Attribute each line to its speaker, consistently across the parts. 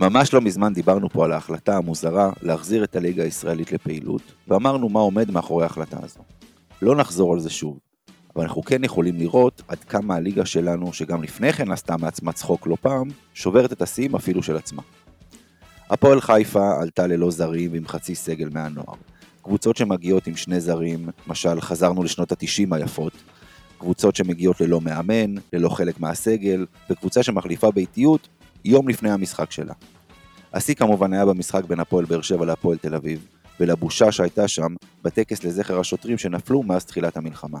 Speaker 1: ממש לא מזמן דיברנו פה על ההחלטה המוזרה להחזיר את הליגה הישראלית לפעילות, ואמרנו מה עומד מאחורי ההחלטה הזו. לא נחזור על זה שוב, אבל אנחנו כן יכולים לראות עד כמה הליגה שלנו, שגם לפני כן עשתה מעצמה צחוק לא פעם, שוברת את השיאים אפילו של עצמה. הפועל חיפה עלתה ללא זרים ועם חצי סגל מהנוער. קבוצות שמגיעות עם שני זרים, למשל חזרנו לשנות התשעים היפות, קבוצות שמגיעות ללא מאמן, ללא חלק מהסגל, וקבוצה שמחליפה באיטיות יום לפני המשחק שלה. השיא כמובן היה במשחק בין הפועל באר שבע להפועל תל אביב, ולבושה שהייתה שם בטקס לזכר השוטרים שנפלו מאז תחילת המלחמה.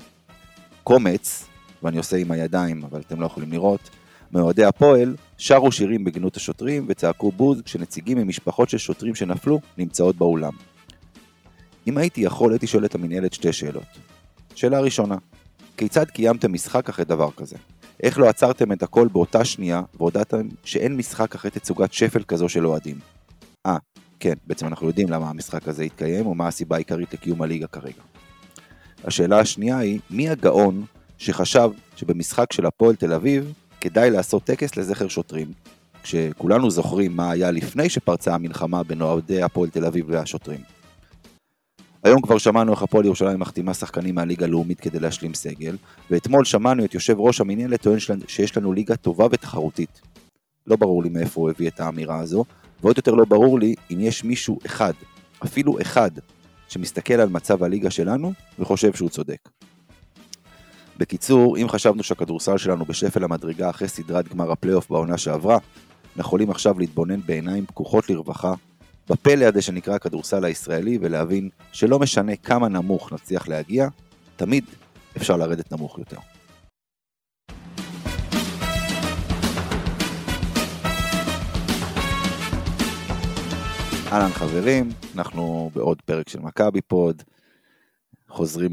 Speaker 1: קומץ, ואני עושה עם הידיים אבל אתם לא יכולים לראות, מאוהדי הפועל שרו שירים בגנות השוטרים וצעקו בוז כשנציגים ממשפחות של שוטרים שנפלו נמצאות באולם. אם הייתי יכול הייתי שואל את המנהלת שתי שאלות. שאלה ראשונה, כיצד קיימתם משחק אחרי דבר כזה? איך לא עצרתם את הכל באותה שנייה והודעתם שאין משחק אחרי תצוגת שפל כזו של אוהדים? אה, כן, בעצם אנחנו יודעים למה המשחק הזה התקיים ומה הסיבה העיקרית לקיום הליגה כרגע. השאלה השנייה היא, מי הגאון שחשב שבמשחק של הפועל תל אביב כדאי לעשות טקס לזכר שוטרים, כשכולנו זוכרים מה היה לפני שפרצה המלחמה בין אוהדי הפועל תל אביב והשוטרים. היום כבר שמענו איך הפועל ירושלים מחתימה שחקנים מהליגה הלאומית כדי להשלים סגל, ואתמול שמענו את יושב ראש המינהלת טוען שיש לנו ליגה טובה ותחרותית. לא ברור לי מאיפה הוא הביא את האמירה הזו, ועוד יותר לא ברור לי אם יש מישהו אחד, אפילו אחד, שמסתכל על מצב הליגה שלנו וחושב שהוא צודק. בקיצור, אם חשבנו שהכדורסל שלנו בשפל המדרגה אחרי סדרת גמר הפלייאוף בעונה שעברה, אנחנו יכולים עכשיו להתבונן בעיניים פקוחות לרווחה בפלא הזה שנקרא הכדורסל הישראלי ולהבין שלא משנה כמה נמוך נצליח להגיע, תמיד אפשר לרדת נמוך יותר. אהלן חברים, אנחנו בעוד פרק של מכבי פוד, חוזרים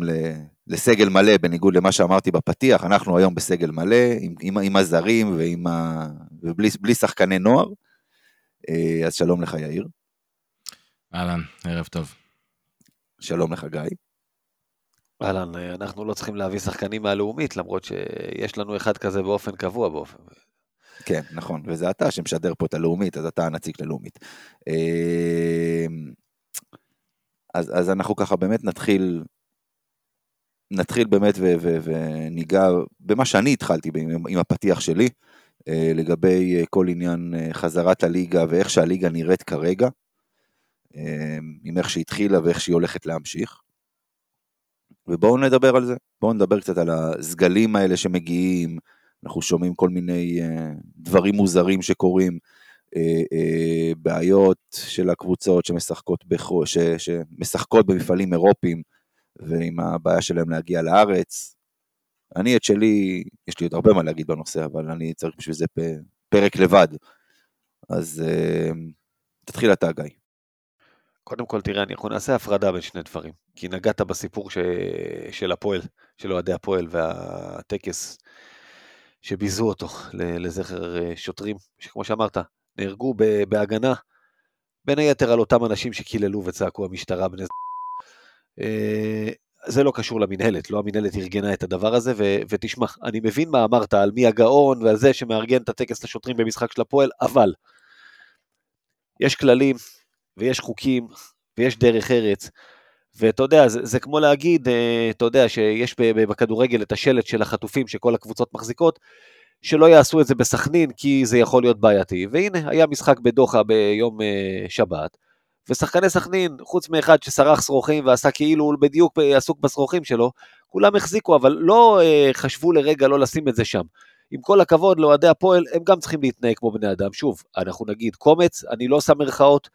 Speaker 1: לסגל מלא, בניגוד למה שאמרתי בפתיח, אנחנו היום בסגל מלא, עם, עם, עם הזרים ועם ה... ובלי שחקני נוער. אה, אז שלום לך יאיר.
Speaker 2: אהלן, ערב טוב.
Speaker 1: שלום לך גיא.
Speaker 3: אהלן, אנחנו לא צריכים להביא שחקנים מהלאומית, למרות שיש לנו אחד כזה באופן קבוע באופן.
Speaker 1: כן, נכון, וזה אתה שמשדר פה את הלאומית, אז אתה הנציג ללאומית. אה, אז, אז אנחנו ככה באמת נתחיל נתחיל באמת וניגע במה שאני התחלתי עם, עם הפתיח שלי, אה, לגבי אה, כל עניין אה, חזרת הליגה ואיך שהליגה נראית כרגע, עם איך שהיא התחילה ואיך שהיא הולכת להמשיך. ובואו נדבר על זה, בואו נדבר קצת על הסגלים האלה שמגיעים, אנחנו שומעים כל מיני דברים מוזרים שקורים, בעיות של הקבוצות שמשחקות, בחו, ש, שמשחקות במפעלים אירופיים, ועם הבעיה שלהם להגיע לארץ. אני את שלי, יש לי עוד הרבה מה להגיד בנושא, אבל אני צריך בשביל זה פרק לבד. אז תתחיל אתה, גיא.
Speaker 3: קודם כל, תראה, אנחנו נעשה הפרדה בין שני דברים. כי נגעת בסיפור ש... של הפועל, של אוהדי הפועל והטקס שביזו אותו לזכר אה, שוטרים, שכמו שאמרת, נהרגו בהגנה, בין היתר על אותם אנשים שקיללו וצעקו המשטרה בני אה, זה לא קשור למינהלת, לא המינהלת ארגנה את הדבר הזה, ו- ותשמע, אני מבין מה אמרת על מי הגאון ועל זה שמארגן את הטקס לשוטרים במשחק של הפועל, אבל יש כללים ויש חוקים ויש דרך ארץ, ואתה יודע, זה, זה כמו להגיד, אה, אתה יודע, שיש בכדורגל את השלט של החטופים שכל הקבוצות מחזיקות, שלא יעשו את זה בסכנין כי זה יכול להיות בעייתי, והנה, היה משחק בדוחה ביום אה, שבת, ושחקני סכנין, חוץ מאחד שסרח שרוכים ועשה כאילו הוא בדיוק עסוק בשרוכים שלו, כולם החזיקו, אבל לא אה, חשבו לרגע לא לשים את זה שם. עם כל הכבוד לאוהדי הפועל, הם גם צריכים להתנהג כמו בני אדם. שוב, אנחנו נגיד קומץ, אני לא שם מירכאות,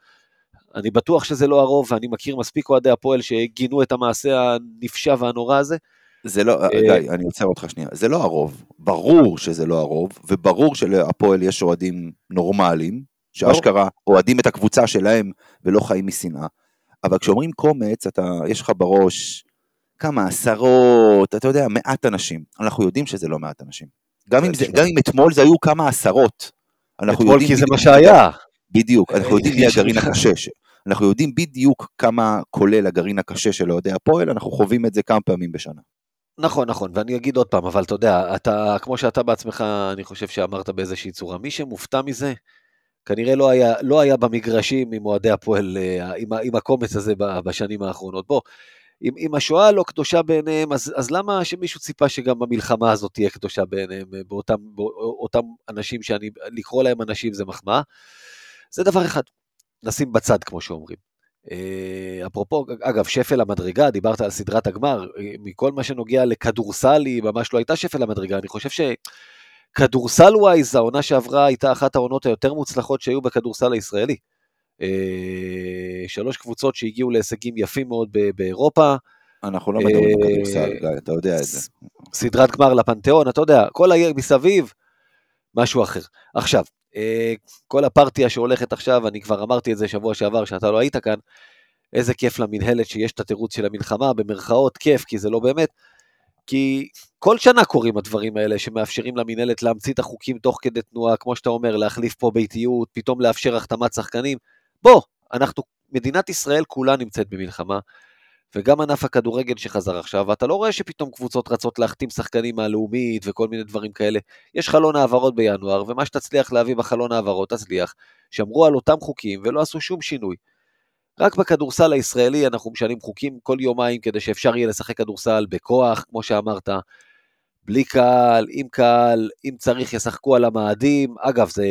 Speaker 3: אני בטוח שזה לא הרוב, ואני מכיר מספיק אוהדי הפועל שגינו את המעשה הנפשע והנורא הזה.
Speaker 1: זה לא, אה, גיא, אני עוצר אותך שנייה, זה לא הרוב, ברור שזה לא הרוב, וברור שלהפועל יש אוהדים נורמליים, שאשכרה אוהדים את הקבוצה שלהם ולא חיים משנאה. אבל כשאומרים קומץ, אתה, יש לך בראש כמה עשרות, אתה יודע, מעט אנשים. אנחנו יודעים שזה לא מעט אנשים. גם אם, זה, גם אם אתמול זה היו כמה עשרות.
Speaker 3: אתמול כי זה מה שהיה.
Speaker 1: בדיוק, אנחנו יודעים מי הגרעין הקשה. אנחנו יודעים בדיוק כמה כולל הגרעין הקשה של אוהדי הפועל, אנחנו חווים את זה כמה פעמים בשנה.
Speaker 3: נכון, נכון, ואני אגיד עוד פעם, אבל אתה יודע, אתה, כמו שאתה בעצמך, אני חושב שאמרת באיזושהי צורה, מי שמופתע מזה, כנראה לא היה, לא היה במגרשים עם אוהדי הפועל, אה, עם, עם הקומץ הזה בשנים האחרונות. בוא, אם, אם השואה לא קדושה בעיניהם, אז, אז למה שמישהו ציפה שגם המלחמה הזאת תהיה קדושה בעיניהם, אה, באותם, באותם אנשים שאני, לקרוא להם אנשים זה מחמאה? זה דבר אחד, נשים בצד, כמו שאומרים. אה, אפרופו, אגב, שפל המדרגה, דיברת על סדרת הגמר, מכל מה שנוגע לכדורסל, היא ממש לא הייתה שפל המדרגה, אני חושב ש... כדורסל ווייז, העונה שעברה הייתה אחת העונות היותר מוצלחות שהיו בכדורסל הישראלי. אה, שלוש קבוצות שהגיעו להישגים יפים מאוד באירופה.
Speaker 1: אנחנו לא מדברים על כדורסל, אה, אתה יודע את זה.
Speaker 3: סדרת גמר לפנתיאון, אתה יודע, כל העיר מסביב, משהו אחר. עכשיו, אה, כל הפרטיה שהולכת עכשיו, אני כבר אמרתי את זה שבוע שעבר, שאתה לא היית כאן, איזה כיף למנהלת שיש את התירוץ של המלחמה, במרכאות כיף, כי זה לא באמת. כי כל שנה קורים הדברים האלה שמאפשרים למינהלת להמציא את החוקים תוך כדי תנועה, כמו שאתה אומר, להחליף פה ביתיות, פתאום לאפשר החתמת שחקנים. בוא, אנחנו, מדינת ישראל כולה נמצאת במלחמה, וגם ענף הכדורגל שחזר עכשיו, ואתה לא רואה שפתאום קבוצות רצות להחתים שחקנים מהלאומית וכל מיני דברים כאלה. יש חלון העברות בינואר, ומה שתצליח להביא בחלון העברות, תצליח. שמרו על אותם חוקים ולא עשו שום שינוי. רק בכדורסל הישראלי אנחנו משנים חוקים כל יומיים כדי שאפשר יהיה לשחק כדורסל בכוח, כמו שאמרת, בלי קהל, עם קהל, אם צריך ישחקו על המאדים, אגב זה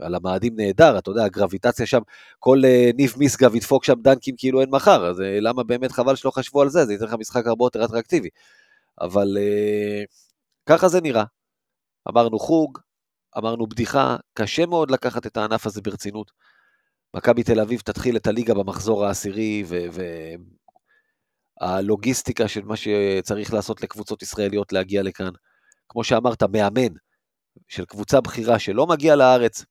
Speaker 3: על המאדים נהדר, אתה יודע, הגרביטציה שם, כל uh, ניב מיסגב ידפוק שם דנקים כאילו אין מחר, אז uh, למה באמת חבל שלא חשבו על זה, זה ייתן לך משחק הרבה יותר אטרקטיבי. אבל uh, ככה זה נראה. אמרנו חוג, אמרנו בדיחה, קשה מאוד לקחת את הענף הזה ברצינות. מכבי תל אביב תתחיל את הליגה במחזור העשירי, והלוגיסטיקה של מה שצריך לעשות לקבוצות ישראליות להגיע לכאן. כמו שאמרת, מאמן של קבוצה בכירה שלא מגיע לארץ,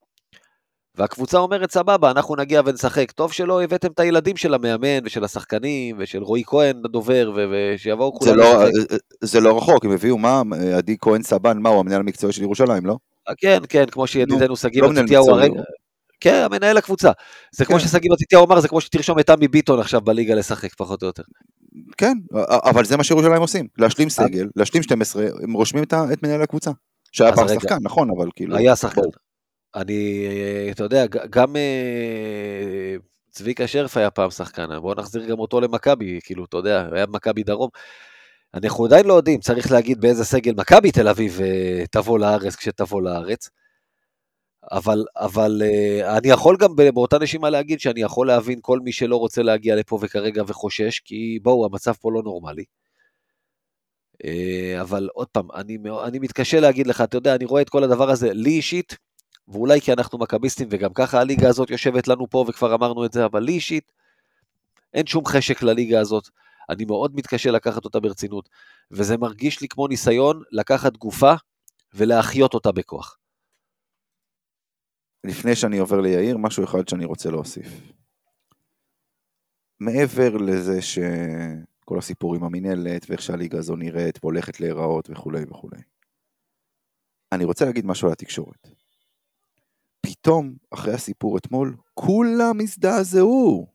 Speaker 3: והקבוצה אומרת, סבבה, אנחנו נגיע ונשחק. טוב שלא הבאתם את הילדים של המאמן ושל השחקנים ושל רועי כהן הדובר, ושיבואו כולם
Speaker 1: זה לא, זה לא רחוק, הם הביאו מה, עדי כהן סבן, מה הוא המנהל המקצועי של ירושלים, לא?
Speaker 3: כן, כן, כמו שידידנו שגיא לא מתתיהו הרגע. כן, מנהל הקבוצה. זה כן. כמו ששגיא מתתיהו אמר, זה כמו שתרשום את עמי ביטון עכשיו בליגה לשחק, פחות או יותר.
Speaker 1: כן, אבל זה מה שירושלים עושים, להשלים סגל, להשלים 12, הם רושמים את מנהל הקבוצה. שהיה פעם שחקן, נכון, אבל כאילו...
Speaker 3: היה שחקן. אני, אתה יודע, גם אה, צביקה שרף היה פעם שחקן, בואו נחזיר גם אותו למכבי, כאילו, אתה יודע, היה במכבי דרום. אנחנו עדיין לא יודעים, צריך להגיד באיזה סגל מכבי תל אביב אה, תבוא לארץ כשתבוא לארץ. אבל, אבל uh, אני יכול גם באותה נשימה להגיד שאני יכול להבין כל מי שלא רוצה להגיע לפה וכרגע וחושש, כי בואו, המצב פה לא נורמלי. Uh, אבל עוד פעם, אני, אני מתקשה להגיד לך, אתה יודע, אני רואה את כל הדבר הזה, לי אישית, ואולי כי אנחנו מכביסטים, וגם ככה הליגה הזאת יושבת לנו פה, וכבר אמרנו את זה, אבל לי אישית, אין שום חשק לליגה הזאת. אני מאוד מתקשה לקחת אותה ברצינות, וזה מרגיש לי כמו ניסיון לקחת גופה ולהחיות אותה בכוח.
Speaker 1: לפני שאני עובר ליאיר, משהו אחד שאני רוצה להוסיף. מעבר לזה שכל הסיפור עם המינהלת ואיך שהליגה הזו נראית והולכת להיראות וכולי וכולי. אני רוצה להגיד משהו על התקשורת. פתאום, אחרי הסיפור אתמול, כולם הזדעזעו.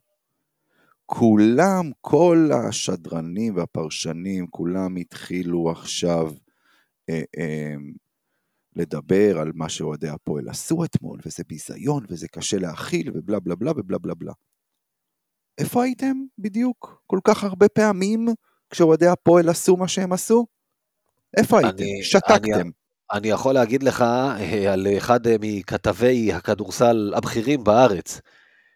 Speaker 1: כולם, כל השדרנים והפרשנים, כולם התחילו עכשיו אה, אה, לדבר על מה שאוהדי הפועל עשו אתמול, וזה ביזיון, וזה קשה להכיל, ובלה בלה בלה ובלה בלה בלה. איפה הייתם בדיוק כל כך הרבה פעמים כשאוהדי הפועל עשו מה שהם עשו? איפה הייתם? שתקתם. אני,
Speaker 3: אני יכול להגיד לך אה, על אחד אה, מכתבי הכדורסל הבכירים בארץ,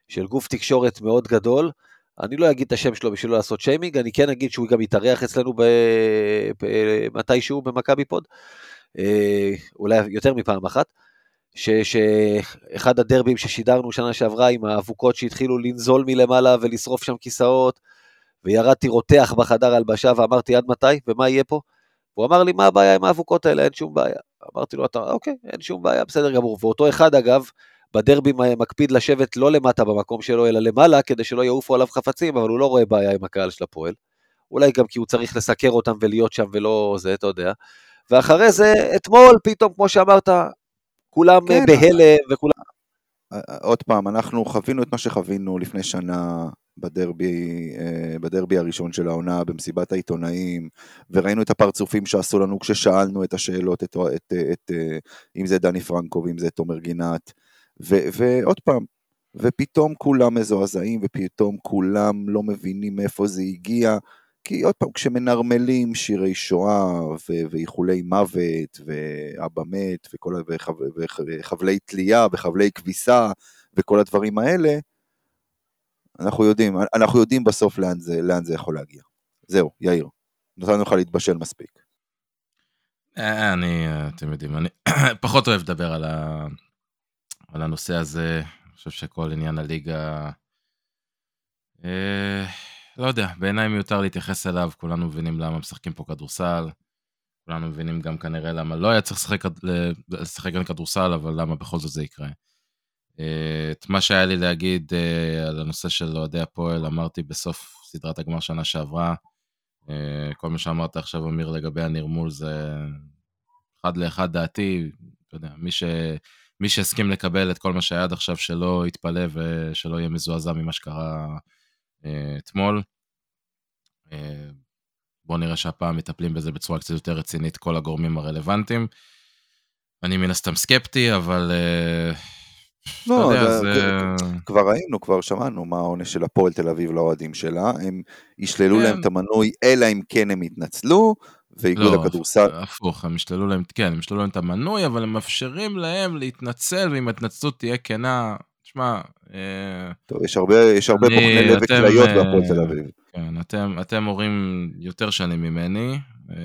Speaker 3: של גוף תקשורת מאוד גדול, אני לא אגיד את השם שלו בשביל לא לעשות שיימינג, אני כן אגיד שהוא גם יתארח אצלנו ב... מתישהו במכבי פוד. אה, אולי יותר מפעם אחת, שאחד הדרבים ששידרנו שנה שעברה עם האבוקות שהתחילו לנזול מלמעלה ולשרוף שם כיסאות, וירדתי רותח בחדר הלבשה ואמרתי עד מתי ומה יהיה פה? הוא אמר לי מה הבעיה עם האבוקות האלה, אין שום בעיה. אמרתי לו, אתה, אוקיי, אין שום בעיה, בסדר גמור. ואותו אחד אגב, בדרבי מקפיד לשבת לא למטה במקום שלו, אלא למעלה, כדי שלא יעופו עליו חפצים, אבל הוא לא רואה בעיה עם הקהל של הפועל. אולי גם כי הוא צריך לסקר אותם ולהיות שם ולא זה, אתה יודע. ואחרי זה, אתמול פתאום, כמו שאמרת, כולם כן, בהלם וכולם...
Speaker 1: עוד פעם, אנחנו חווינו את מה שחווינו לפני שנה בדרבי, אה, בדרבי הראשון של העונה, במסיבת העיתונאים, וראינו את הפרצופים שעשו לנו כששאלנו את השאלות, את, את, את, את, אם זה דני פרנקו ואם זה תומר גינת, ו- ועוד פעם, ופתאום כולם מזועזעים, ופתאום כולם לא מבינים מאיפה זה הגיע, כי עוד פעם, כשמנרמלים שירי שואה ואיחולי מוות, ואבא מת, וכל, וחב, וחבלי תלייה, וחבלי כביסה, וכל הדברים האלה, אנחנו יודעים, אנחנו יודעים בסוף לאן זה, לאן זה יכול להגיע. זהו, יאיר, נתנו לך להתבשל מספיק.
Speaker 2: אה, אני, אתם יודעים, אני פחות אוהב לדבר על, ה... על הנושא הזה. אני חושב שכל עניין הליגה, אה, לא יודע, בעיניי מיותר להתייחס אליו, כולנו מבינים למה משחקים פה כדורסל. כולנו מבינים גם כנראה למה לא היה צריך לשחק, לשחק כאן כדורסל, אבל למה בכל זאת זה יקרה. אה, את מה שהיה לי להגיד אה, על הנושא של אוהדי הפועל, אמרתי בסוף סדרת הגמר שנה שעברה. אה, כל מה שאמרת עכשיו, אמיר, לגבי הנרמול, זה אחד לאחד דעתי. אתה יודע, מי, ש... מי שהסכים לקבל את כל מה שהיה עד עכשיו, שלא יתפלא ושלא יהיה מזועזע ממה שקרה אתמול. בואו נראה שהפעם מטפלים בזה בצורה קצת יותר רצינית, כל הגורמים הרלוונטיים. אני מן הסתם סקפטי, אבל
Speaker 1: לא, יודע, זה... כבר ראינו, כבר שמענו מה העונש של הפועל תל אביב לאוהדים שלה, הם ישללו כן. להם את המנוי, אלא אם כן הם יתנצלו, ואיגוד
Speaker 2: לא,
Speaker 1: הכדורסל...
Speaker 2: הפוך, הם ישללו להם, כן, הם ישללו להם את המנוי, אבל הם מאפשרים להם להתנצל, ואם ההתנצלות תהיה כנה, תשמע...
Speaker 1: אה... טוב, יש הרבה, יש הרבה בוחני לב וכליות אה, בהפועל תל אביב.
Speaker 2: כן, אתם, אתם הורים יותר שנים ממני, אה,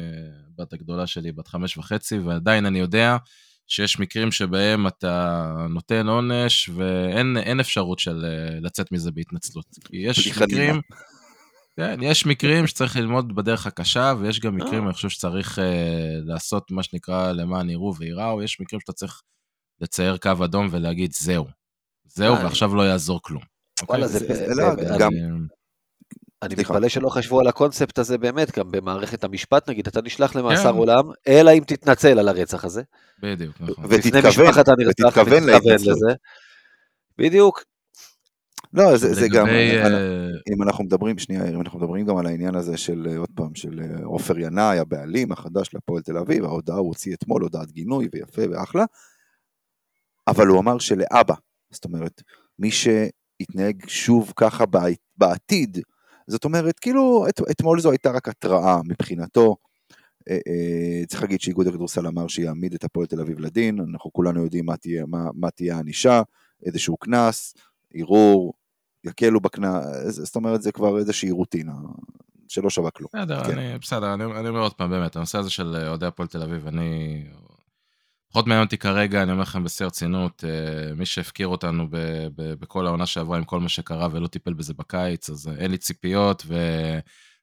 Speaker 2: בת הגדולה שלי בת חמש וחצי, ועדיין אני יודע שיש מקרים שבהם אתה נותן עונש ואין אפשרות של לצאת מזה בהתנצלות. יש מקרים, כן, יש מקרים שצריך ללמוד בדרך הקשה, ויש גם מקרים, אני חושב שצריך uh, לעשות מה שנקרא למען יראו וייראו, יש מקרים שאתה צריך לצייר קו אדום ולהגיד זהו. זהו, ועכשיו לא יעזור כלום.
Speaker 3: וואלה, זה גם... אני מתפלא שלא חשבו על הקונספט הזה באמת, גם במערכת המשפט נגיד, אתה נשלח למאסר כן. עולם, אלא אם תתנצל על הרצח הזה.
Speaker 2: בדיוק, נכון.
Speaker 1: ותתכוון, ותתכוון
Speaker 3: לזה. בדיוק.
Speaker 1: לא, זה, זה גם, אה, אם אנחנו מדברים, שנייה, אם אנחנו מדברים גם על העניין הזה של, אה, עוד פעם, של אה, עופר ינאי, הבעלים החדש להפועל תל אביב, ההודעה הוא הוציא אתמול, הודעת גינוי, ויפה ואחלה, אבל הוא אמר שלאבא, זאת אומרת, מי שיתנהג שוב ככה בעתיד, זאת אומרת, כאילו, את, אתמול זו הייתה רק התראה מבחינתו. אה, אה, צריך להגיד שאיגוד הכדורסל אמר שיעמיד את הפועל תל אביב לדין, אנחנו כולנו יודעים מה תהיה, מה, מה תהיה הענישה, איזשהו קנס, ערעור, יקלו בקנס, זאת אומרת, זה כבר איזושהי רוטינה. שלא שווה כלום.
Speaker 2: בסדר, כן. אני, בסדר, אני, אני אומר עוד פעם, באמת, הנושא הזה של אוהדי הפועל תל אביב, אני פחות מעניין אותי כרגע, אני אומר לכם בשיא הרצינות, אה, מי שהפקיר אותנו ב, ב, בכל העונה שעברה עם כל מה שקרה ולא טיפל בזה בקיץ, אז אין לי ציפיות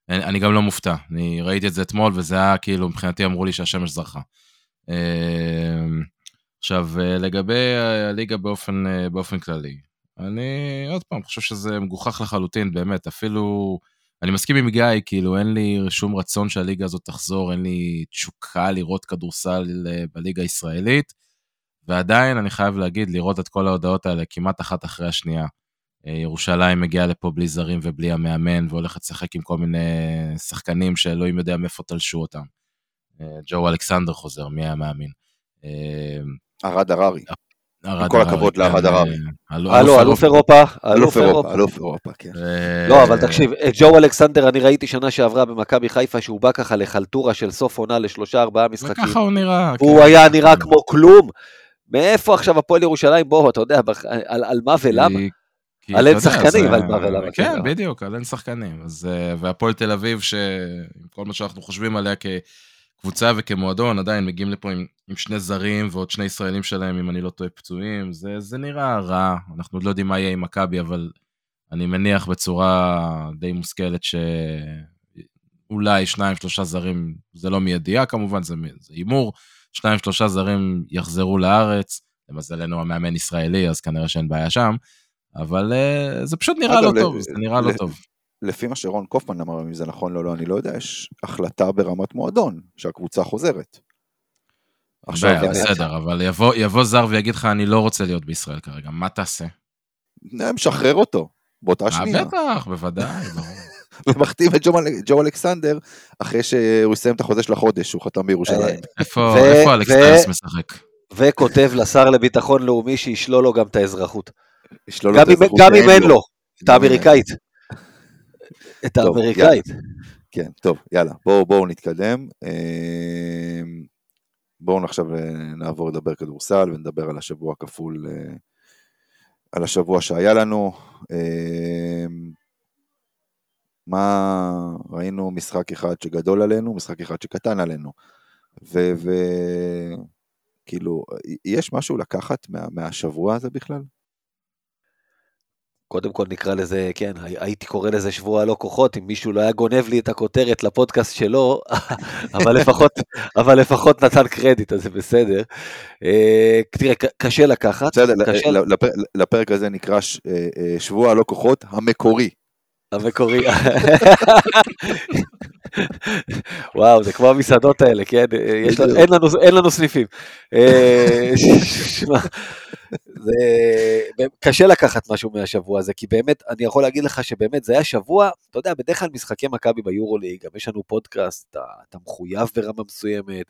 Speaker 2: ואני גם לא מופתע. אני ראיתי את זה אתמול וזה היה כאילו, מבחינתי אמרו לי שהשמש זרחה. אה, עכשיו, אה, לגבי הליגה באופן, באופן כללי, אני עוד פעם חושב שזה מגוחך לחלוטין, באמת, אפילו... אני מסכים עם גיא, כאילו אין לי שום רצון שהליגה הזאת תחזור, אין לי תשוקה לראות כדורסל אה, בליגה הישראלית, ועדיין אני חייב להגיד, לראות את כל ההודעות האלה כמעט אחת אחרי השנייה. אה, ירושלים מגיעה לפה בלי זרים ובלי המאמן, והולכת לשחק עם כל מיני שחקנים שאלוהים יודע מאיפה תלשו אותם. אה, ג'ו אלכסנדר חוזר, מי היה מאמין?
Speaker 1: ארד הררי. כל הכבוד לארד הררי.
Speaker 3: הלו, אלוף אירופה.
Speaker 1: אלוף אירופה, אלוף אירופה, כן.
Speaker 3: לא, אבל תקשיב, ג'ו אלכסנדר, אני ראיתי שנה שעברה במכבי חיפה שהוא בא ככה לחלטורה של סוף עונה לשלושה ארבעה משחקים.
Speaker 2: וככה הוא נראה.
Speaker 3: הוא כן. היה נראה כמו כלום. מאיפה עכשיו הפועל ירושלים, בוא, אתה יודע, על מה ולמה? על אין שחקנים, על מה ולמה.
Speaker 2: כן, בדיוק, על אין שחקנים. והפועל תל אביב, שעם כל מה שאנחנו חושבים עליה קבוצה וכמועדון עדיין מגיעים לפה עם, עם שני זרים ועוד שני ישראלים שלהם, אם אני לא טועה, פצועים. זה, זה נראה רע, אנחנו עוד לא יודעים מה יהיה עם מכבי, אבל אני מניח בצורה די מושכלת שאולי שניים, שלושה זרים, זה לא מידיעה כמובן, זה הימור, שניים, שלושה זרים יחזרו לארץ, למזלנו המאמן ישראלי, אז כנראה שאין בעיה שם, אבל uh, זה פשוט נראה לא טוב, זה נראה לא טוב.
Speaker 1: לפי מה שרון קופמן אמר, אם זה נכון או לא, אני לא יודע, יש החלטה ברמת מועדון שהקבוצה חוזרת.
Speaker 2: עכשיו, בעיה, בסדר, אבל יבוא, יבוא זר ויגיד לך, אני לא רוצה להיות בישראל כרגע, מה תעשה?
Speaker 1: משחרר אותו, באותה אה, שנייה.
Speaker 2: בטח, בוודאי, ברור.
Speaker 1: ומחתים את ג'ו אלכסנדר אחרי שהוא יסיים את החוזה של החודש, הוא חתם בירושלים.
Speaker 2: איפה אלכס טרס משחק?
Speaker 3: וכותב לשר לביטחון לאומי שישלול לו גם את האזרחות. גם אם- אין
Speaker 1: לו.
Speaker 3: את. האמריקאית. את האמריקאית.
Speaker 1: כן, טוב, יאללה, בואו בואו נתקדם. אה, בואו עכשיו אה, נעבור לדבר כדורסל ונדבר על השבוע הכפול, אה, על השבוע שהיה לנו. אה, מה, ראינו משחק אחד שגדול עלינו, משחק אחד שקטן עלינו. וכאילו, יש משהו לקחת מה, מהשבוע הזה בכלל?
Speaker 3: קודם כל נקרא לזה, כן, הי- הייתי קורא לזה שבוע כוחות, אם מישהו לא היה גונב לי את הכותרת לפודקאסט שלו, אבל לפחות, אבל לפחות נתן קרדיט, אז זה בסדר. אה, תראה, קשה לקחת,
Speaker 1: בסדר,
Speaker 3: קשה,
Speaker 1: לפרק הזה נקרא ש- אה, אה, שבוע הלא כוחות המקורי.
Speaker 3: המקורי. וואו, זה כמו המסעדות האלה, כן? יש לנו, אין, לנו, אין לנו סניפים. זה קשה לקחת משהו מהשבוע הזה, כי באמת, אני יכול להגיד לך שבאמת זה היה שבוע, אתה יודע, בדרך כלל משחקי מכבי ביורוליג, גם יש לנו פודקאסט, אתה, אתה מחויב ברמה מסוימת,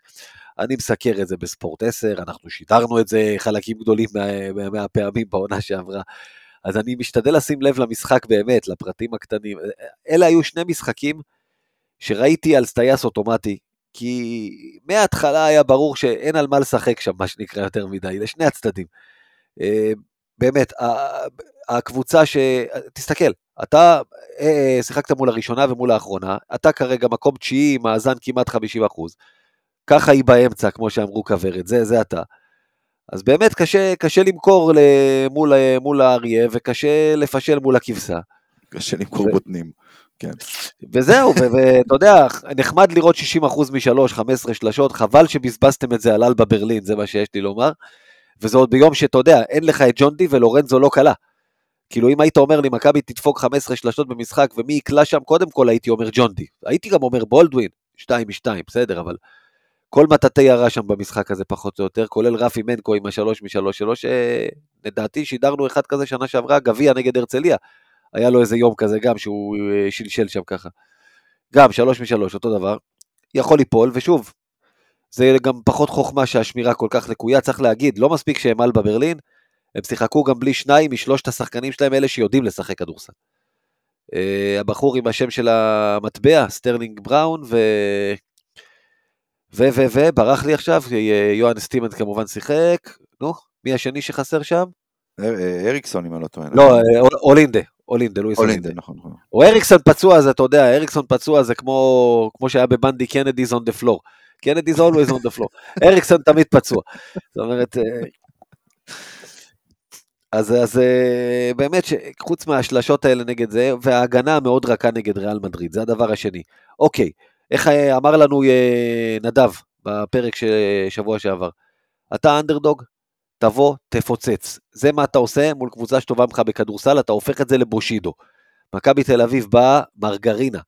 Speaker 3: אני מסקר את זה בספורט 10, אנחנו שידרנו את זה חלקים גדולים מה- מהפעמים בעונה שעברה. אז אני משתדל לשים לב למשחק באמת, לפרטים הקטנים. אלה היו שני משחקים שראיתי על סטייס אוטומטי, כי מההתחלה היה ברור שאין על מה לשחק שם, מה שנקרא יותר מדי, לשני הצדדים. אה, באמת, הקבוצה ש... תסתכל, אתה אה, שיחקת מול הראשונה ומול האחרונה, אתה כרגע מקום תשיעי עם מאזן כמעט 50 אחוז. ככה היא באמצע, כמו שאמרו כוורת, זה, זה אתה. אז באמת קשה, קשה למכור ל- מול, האריה וקשה לפשל מול הכבשה.
Speaker 1: קשה למכור
Speaker 3: ו-
Speaker 1: בוטנים. כן.
Speaker 3: וזהו, ואתה יודע, נחמד לראות 60% משלוש, 15 שלשות, חבל שבזבזתם את זה על אלבה ברלין, זה מה שיש לי לומר. וזה עוד ביום שאתה יודע, אין לך את ג'ון די ולורנזו לא קלה. כאילו אם היית אומר לי מכבי תדפוק 15 שלשות במשחק ומי יקלע שם, קודם כל הייתי אומר ג'ון די. הייתי גם אומר בולדווין, 2 מ-2, בסדר, אבל כל מטאטי ירה שם במשחק הזה פחות או יותר, כולל רפי מנקו עם השלוש משלוש שלו, שלדעתי שידרנו אחד כזה שנה שעברה, גביע נגד הרצליה. היה לו איזה יום כזה גם שהוא אה, שלשל שם ככה. גם שלוש משלוש, אותו דבר. יכול ליפול, ושוב, זה גם פחות חוכמה שהשמירה כל כך לקויה, צריך להגיד, לא מספיק שהם על בברלין, הם שיחקו גם בלי שניים משלושת השחקנים שלהם, אלה שיודעים לשחק כדורסל. Uh, הבחור עם השם של המטבע, סטרלינג בראון, ו... ו... ו... ו... ברח לי עכשיו, אה, יוהן סטימנט כמובן שיחק, נו, מי השני שחסר שם?
Speaker 1: אה, אריקסון, אם אני לא טועה.
Speaker 3: לא, אול- אולינדה, אולינדה, לואיס
Speaker 1: אולינדה. נכון. נכון.
Speaker 3: או אריקסון פצוע, אז אתה יודע, אריקסון פצוע זה כמו, כמו שהיה בבנדי קנדי's on the floor. קנדי's always on the floor. אריקסון תמיד פצוע. זאת אומרת, אה, אז, אז אה, באמת, חוץ מהשלשות האלה נגד זה, וההגנה המאוד רכה נגד ריאל מדריד, זה הדבר השני. אוקיי, איך אה, אמר לנו נדב בפרק של שבוע שעבר, אתה אנדרדוג, תבוא, תפוצץ. זה מה אתה עושה מול קבוצה שטובה ממך בכדורסל, אתה הופך את זה לבושידו. מכבי תל אביב באה מרגרינה.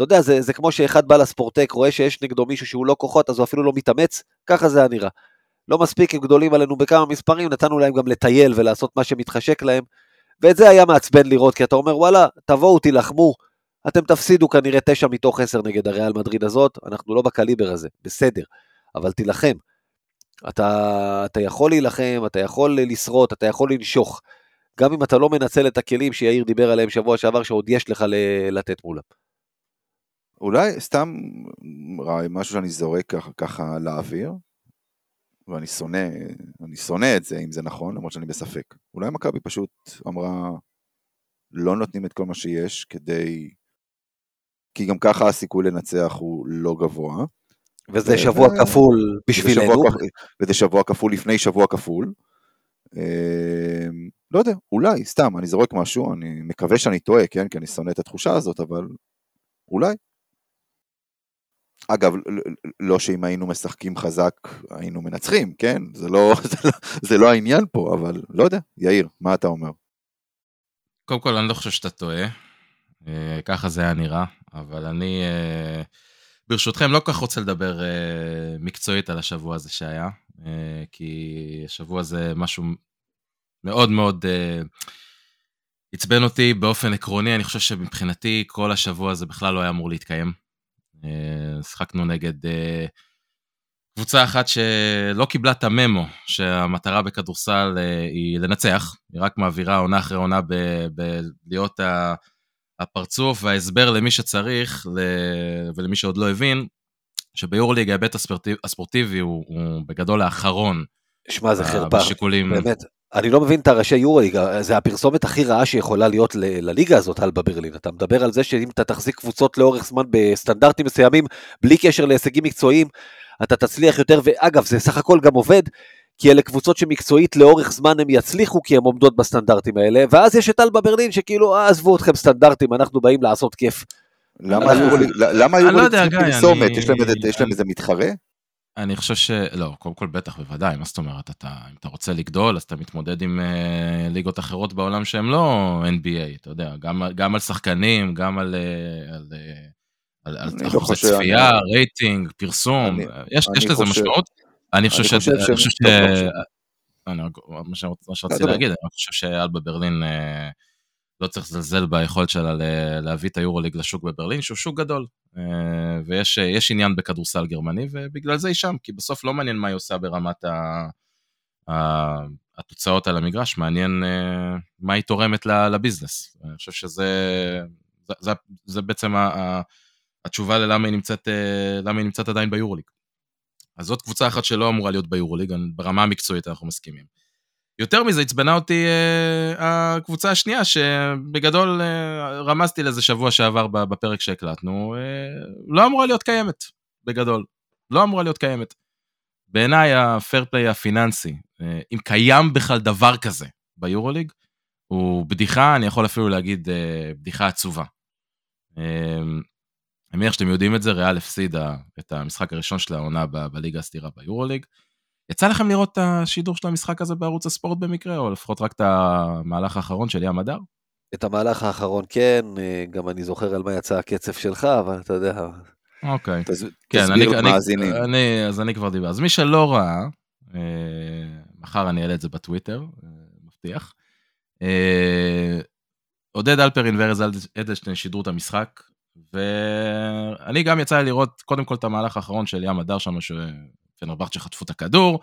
Speaker 3: אתה יודע, זה, זה כמו שאחד בא לספורטק, רואה שיש נגדו מישהו שהוא לא כוחות, אז הוא אפילו לא מתאמץ, ככה זה היה נראה. לא מספיק, הם גדולים עלינו בכמה מספרים, נתנו להם גם לטייל ולעשות מה שמתחשק להם, ואת זה היה מעצבן לראות, כי אתה אומר, וואלה, תבואו, תילחמו, אתם תפסידו כנראה תשע מתוך עשר נגד הריאל מדריד הזאת, אנחנו לא בקליבר הזה, בסדר, אבל תילחם. אתה, אתה יכול להילחם, אתה יכול לשרוט, אתה יכול לנשוך. גם אם אתה לא מנצל את הכלים שיאיר דיבר עליהם שבוע שעבר, שעוד יש לך לתת מולם.
Speaker 1: אולי סתם משהו שאני זורק ככה, ככה לאוויר, ואני שונא, אני שונא את זה, אם זה נכון, למרות שאני בספק. אולי מכבי פשוט אמרה, לא נותנים את כל מה שיש כדי... כי גם ככה הסיכוי לנצח הוא לא גבוה.
Speaker 3: וזה שבוע כפול בשבילנו.
Speaker 1: וזה שבוע כפול לפני שבוע כפול. אה, לא יודע, אולי, סתם, אני זורק משהו, אני מקווה שאני טועה, כן? כי אני שונא את התחושה הזאת, אבל אולי. אגב, לא שאם היינו משחקים חזק, היינו מנצחים, כן? זה לא, זה לא, זה לא העניין פה, אבל לא יודע. יאיר, מה אתה אומר?
Speaker 2: קודם כל, אני לא חושב שאתה טועה. אה, ככה זה היה נראה, אבל אני, אה, ברשותכם, לא כל כך רוצה לדבר אה, מקצועית על השבוע הזה שהיה, כי השבוע הזה משהו מאוד מאוד עצבן אותי באופן עקרוני, אני חושב שמבחינתי כל השבוע הזה בכלל לא היה אמור להתקיים. אה, שיחקנו נגד אה, קבוצה אחת שלא קיבלה את הממו, שהמטרה בכדורסל אה, היא לנצח, היא רק מעבירה עונה אחרי עונה בלהיות הפרצוף וההסבר למי שצריך ולמי שעוד לא הבין, שביורליג ההיבט הספורטיבי הוא, הוא בגדול האחרון.
Speaker 3: שמע, זה חרפה.
Speaker 2: בשיקולים.
Speaker 3: באמת, אני לא מבין את הראשי יורוליג, זה הפרסומת הכי רעה שיכולה להיות לליגה הזאת, אלבה ברלין. אתה מדבר על זה שאם אתה תחזיק קבוצות לאורך זמן בסטנדרטים מסוימים, בלי קשר להישגים מקצועיים, אתה תצליח יותר, ואגב, זה סך הכל גם עובד, כי אלה קבוצות שמקצועית לאורך זמן הם יצליחו כי הן עומדות בסטנדרטים האלה, ואז יש את אלבה ברלין שכאילו, אה, עזבו אתכם סטנדרטים, אנחנו באים לעשות כיף.
Speaker 1: למה היו לי פרסומת? יש להם איזה מתחרה?
Speaker 2: אני חושב ש... לא, קודם כל בטח, בוודאי, מה זאת אומרת? אתה, אם אתה רוצה לגדול, אז אתה מתמודד עם uh, ליגות אחרות בעולם שהן לא NBA, אתה יודע, גם, גם על שחקנים, גם על, uh, על, uh, על, על אחוזי לא צפייה, אני... רייטינג, פרסום, אני, יש, אני יש לזה חושב... משמעות. אני חושב ש... אני חושב ש... מה שרציתי להגיד, אני חושב שאלבה ברלין... Uh, לא צריך לזלזל ביכולת שלה להביא את היורוליג לשוק בברלין, שהוא שוק גדול. אה, ויש עניין בכדורסל גרמני, ובגלל זה היא שם, כי בסוף לא מעניין מה היא עושה ברמת ה... התוצאות על המגרש, מעניין אה, מה היא תורמת לביזנס. אני חושב שזה זה, זה, זה בעצם התשובה ללמה היא נמצאת, אה, למה היא נמצאת עדיין ביורוליג. אז זאת קבוצה אחת שלא אמורה להיות ביורוליג, ברמה המקצועית אנחנו מסכימים. יותר מזה עצבנה אותי אה, הקבוצה השנייה, שבגדול אה, רמזתי לזה שבוע שעבר בפרק שהקלטנו, אה, לא אמורה להיות קיימת, בגדול. לא אמורה להיות קיימת. בעיניי הפייר פליי הפיננסי, אה, אם קיים בכלל דבר כזה ביורוליג, הוא בדיחה, אני יכול אפילו להגיד אה, בדיחה עצובה. אה, אני מניח שאתם יודעים את זה, ריאל הפסידה את המשחק הראשון של העונה בליגה הסתירה ביורוליג. יצא לכם לראות את השידור של המשחק הזה בערוץ הספורט במקרה, או לפחות רק את המהלך האחרון של ים הדר?
Speaker 3: את המהלך האחרון כן, אה, גם אני זוכר על מה יצא הקצב שלך, אבל אתה יודע.
Speaker 2: אוקיי. כן, תסביר אני, מאזינים. אני, אני, אז אני כבר דיבר. אז מי שלא ראה, אה, מחר אני אעלה את זה בטוויטר, אה, מבטיח. אה, עודד אלפרין וארז אדלשטיין שידרו את המשחק, ואני גם יצא לי לראות קודם כל את המהלך האחרון של ים הדר שם, פנרבכצ'ה חטפו את הכדור,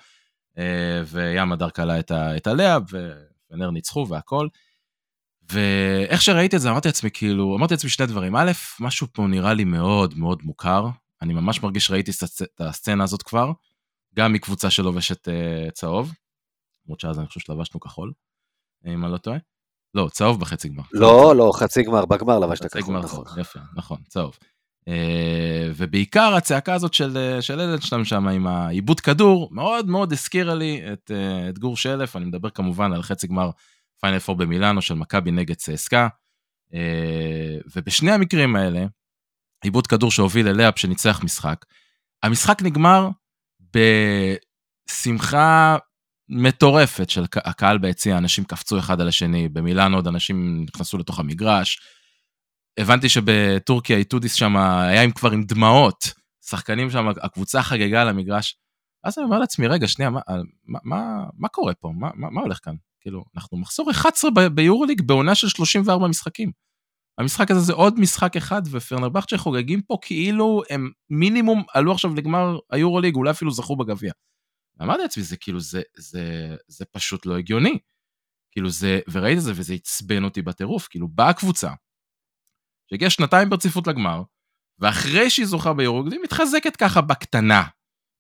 Speaker 2: אה, וים הדר קלה את הלאה, ופנר ניצחו והכל. ואיך שראיתי את זה אמרתי לעצמי כאילו, אמרתי לעצמי שני דברים, א', משהו פה נראה לי מאוד מאוד מוכר, אני ממש מרגיש שראיתי את הסצנה הזאת כבר, גם מקבוצה שלובשת uh, צהוב, למרות שאז אני חושב שלבשנו כחול, אם אני לא טועה. לא, צהוב בחצי גמר.
Speaker 3: לא, לא, חצי גמר, בגמר לבשת כחול, נכון.
Speaker 2: יפה, נכון, צהוב. אה, ובעיקר הצעקה הזאת של, אה, של אדלשטיין שם עם העיבוד כדור, מאוד מאוד הזכירה לי את, אה, את גור שלף, אני מדבר כמובן על חצי גמר פיינל פור במילאנו של מכבי נגד צסקה, ובשני המקרים האלה, איבוד כדור שהוביל ל layup שניצח משחק, המשחק נגמר בשמחה מטורפת של הקהל ביציע, אנשים קפצו אחד על השני, במילאנו עוד אנשים נכנסו לתוך המגרש, הבנתי שבטורקיה איטודיס שם היה עם כבר עם דמעות, שחקנים שם, הקבוצה חגגה על המגרש. אז אני אומר לעצמי, רגע, שנייה, מה, מה, מה, מה קורה פה? מה, מה, מה הולך כאן? כאילו, אנחנו מחסור 11 ביורוליג בעונה של 34 משחקים. המשחק הזה זה עוד משחק אחד, ופרנרבכצ'ה חוגגים פה כאילו הם מינימום עלו עכשיו לגמר היורוליג, אולי אפילו זכו בגביע. אמרתי לעצמי, זה כאילו, זה, זה, זה פשוט לא הגיוני. כאילו זה, וראיתי את זה וזה עצבן אותי בטירוף, כאילו באה קבוצה, שהגיעה שנתיים ברציפות לגמר, ואחרי שהיא זוכה ביורוליג, היא מתחזקת ככה בקטנה,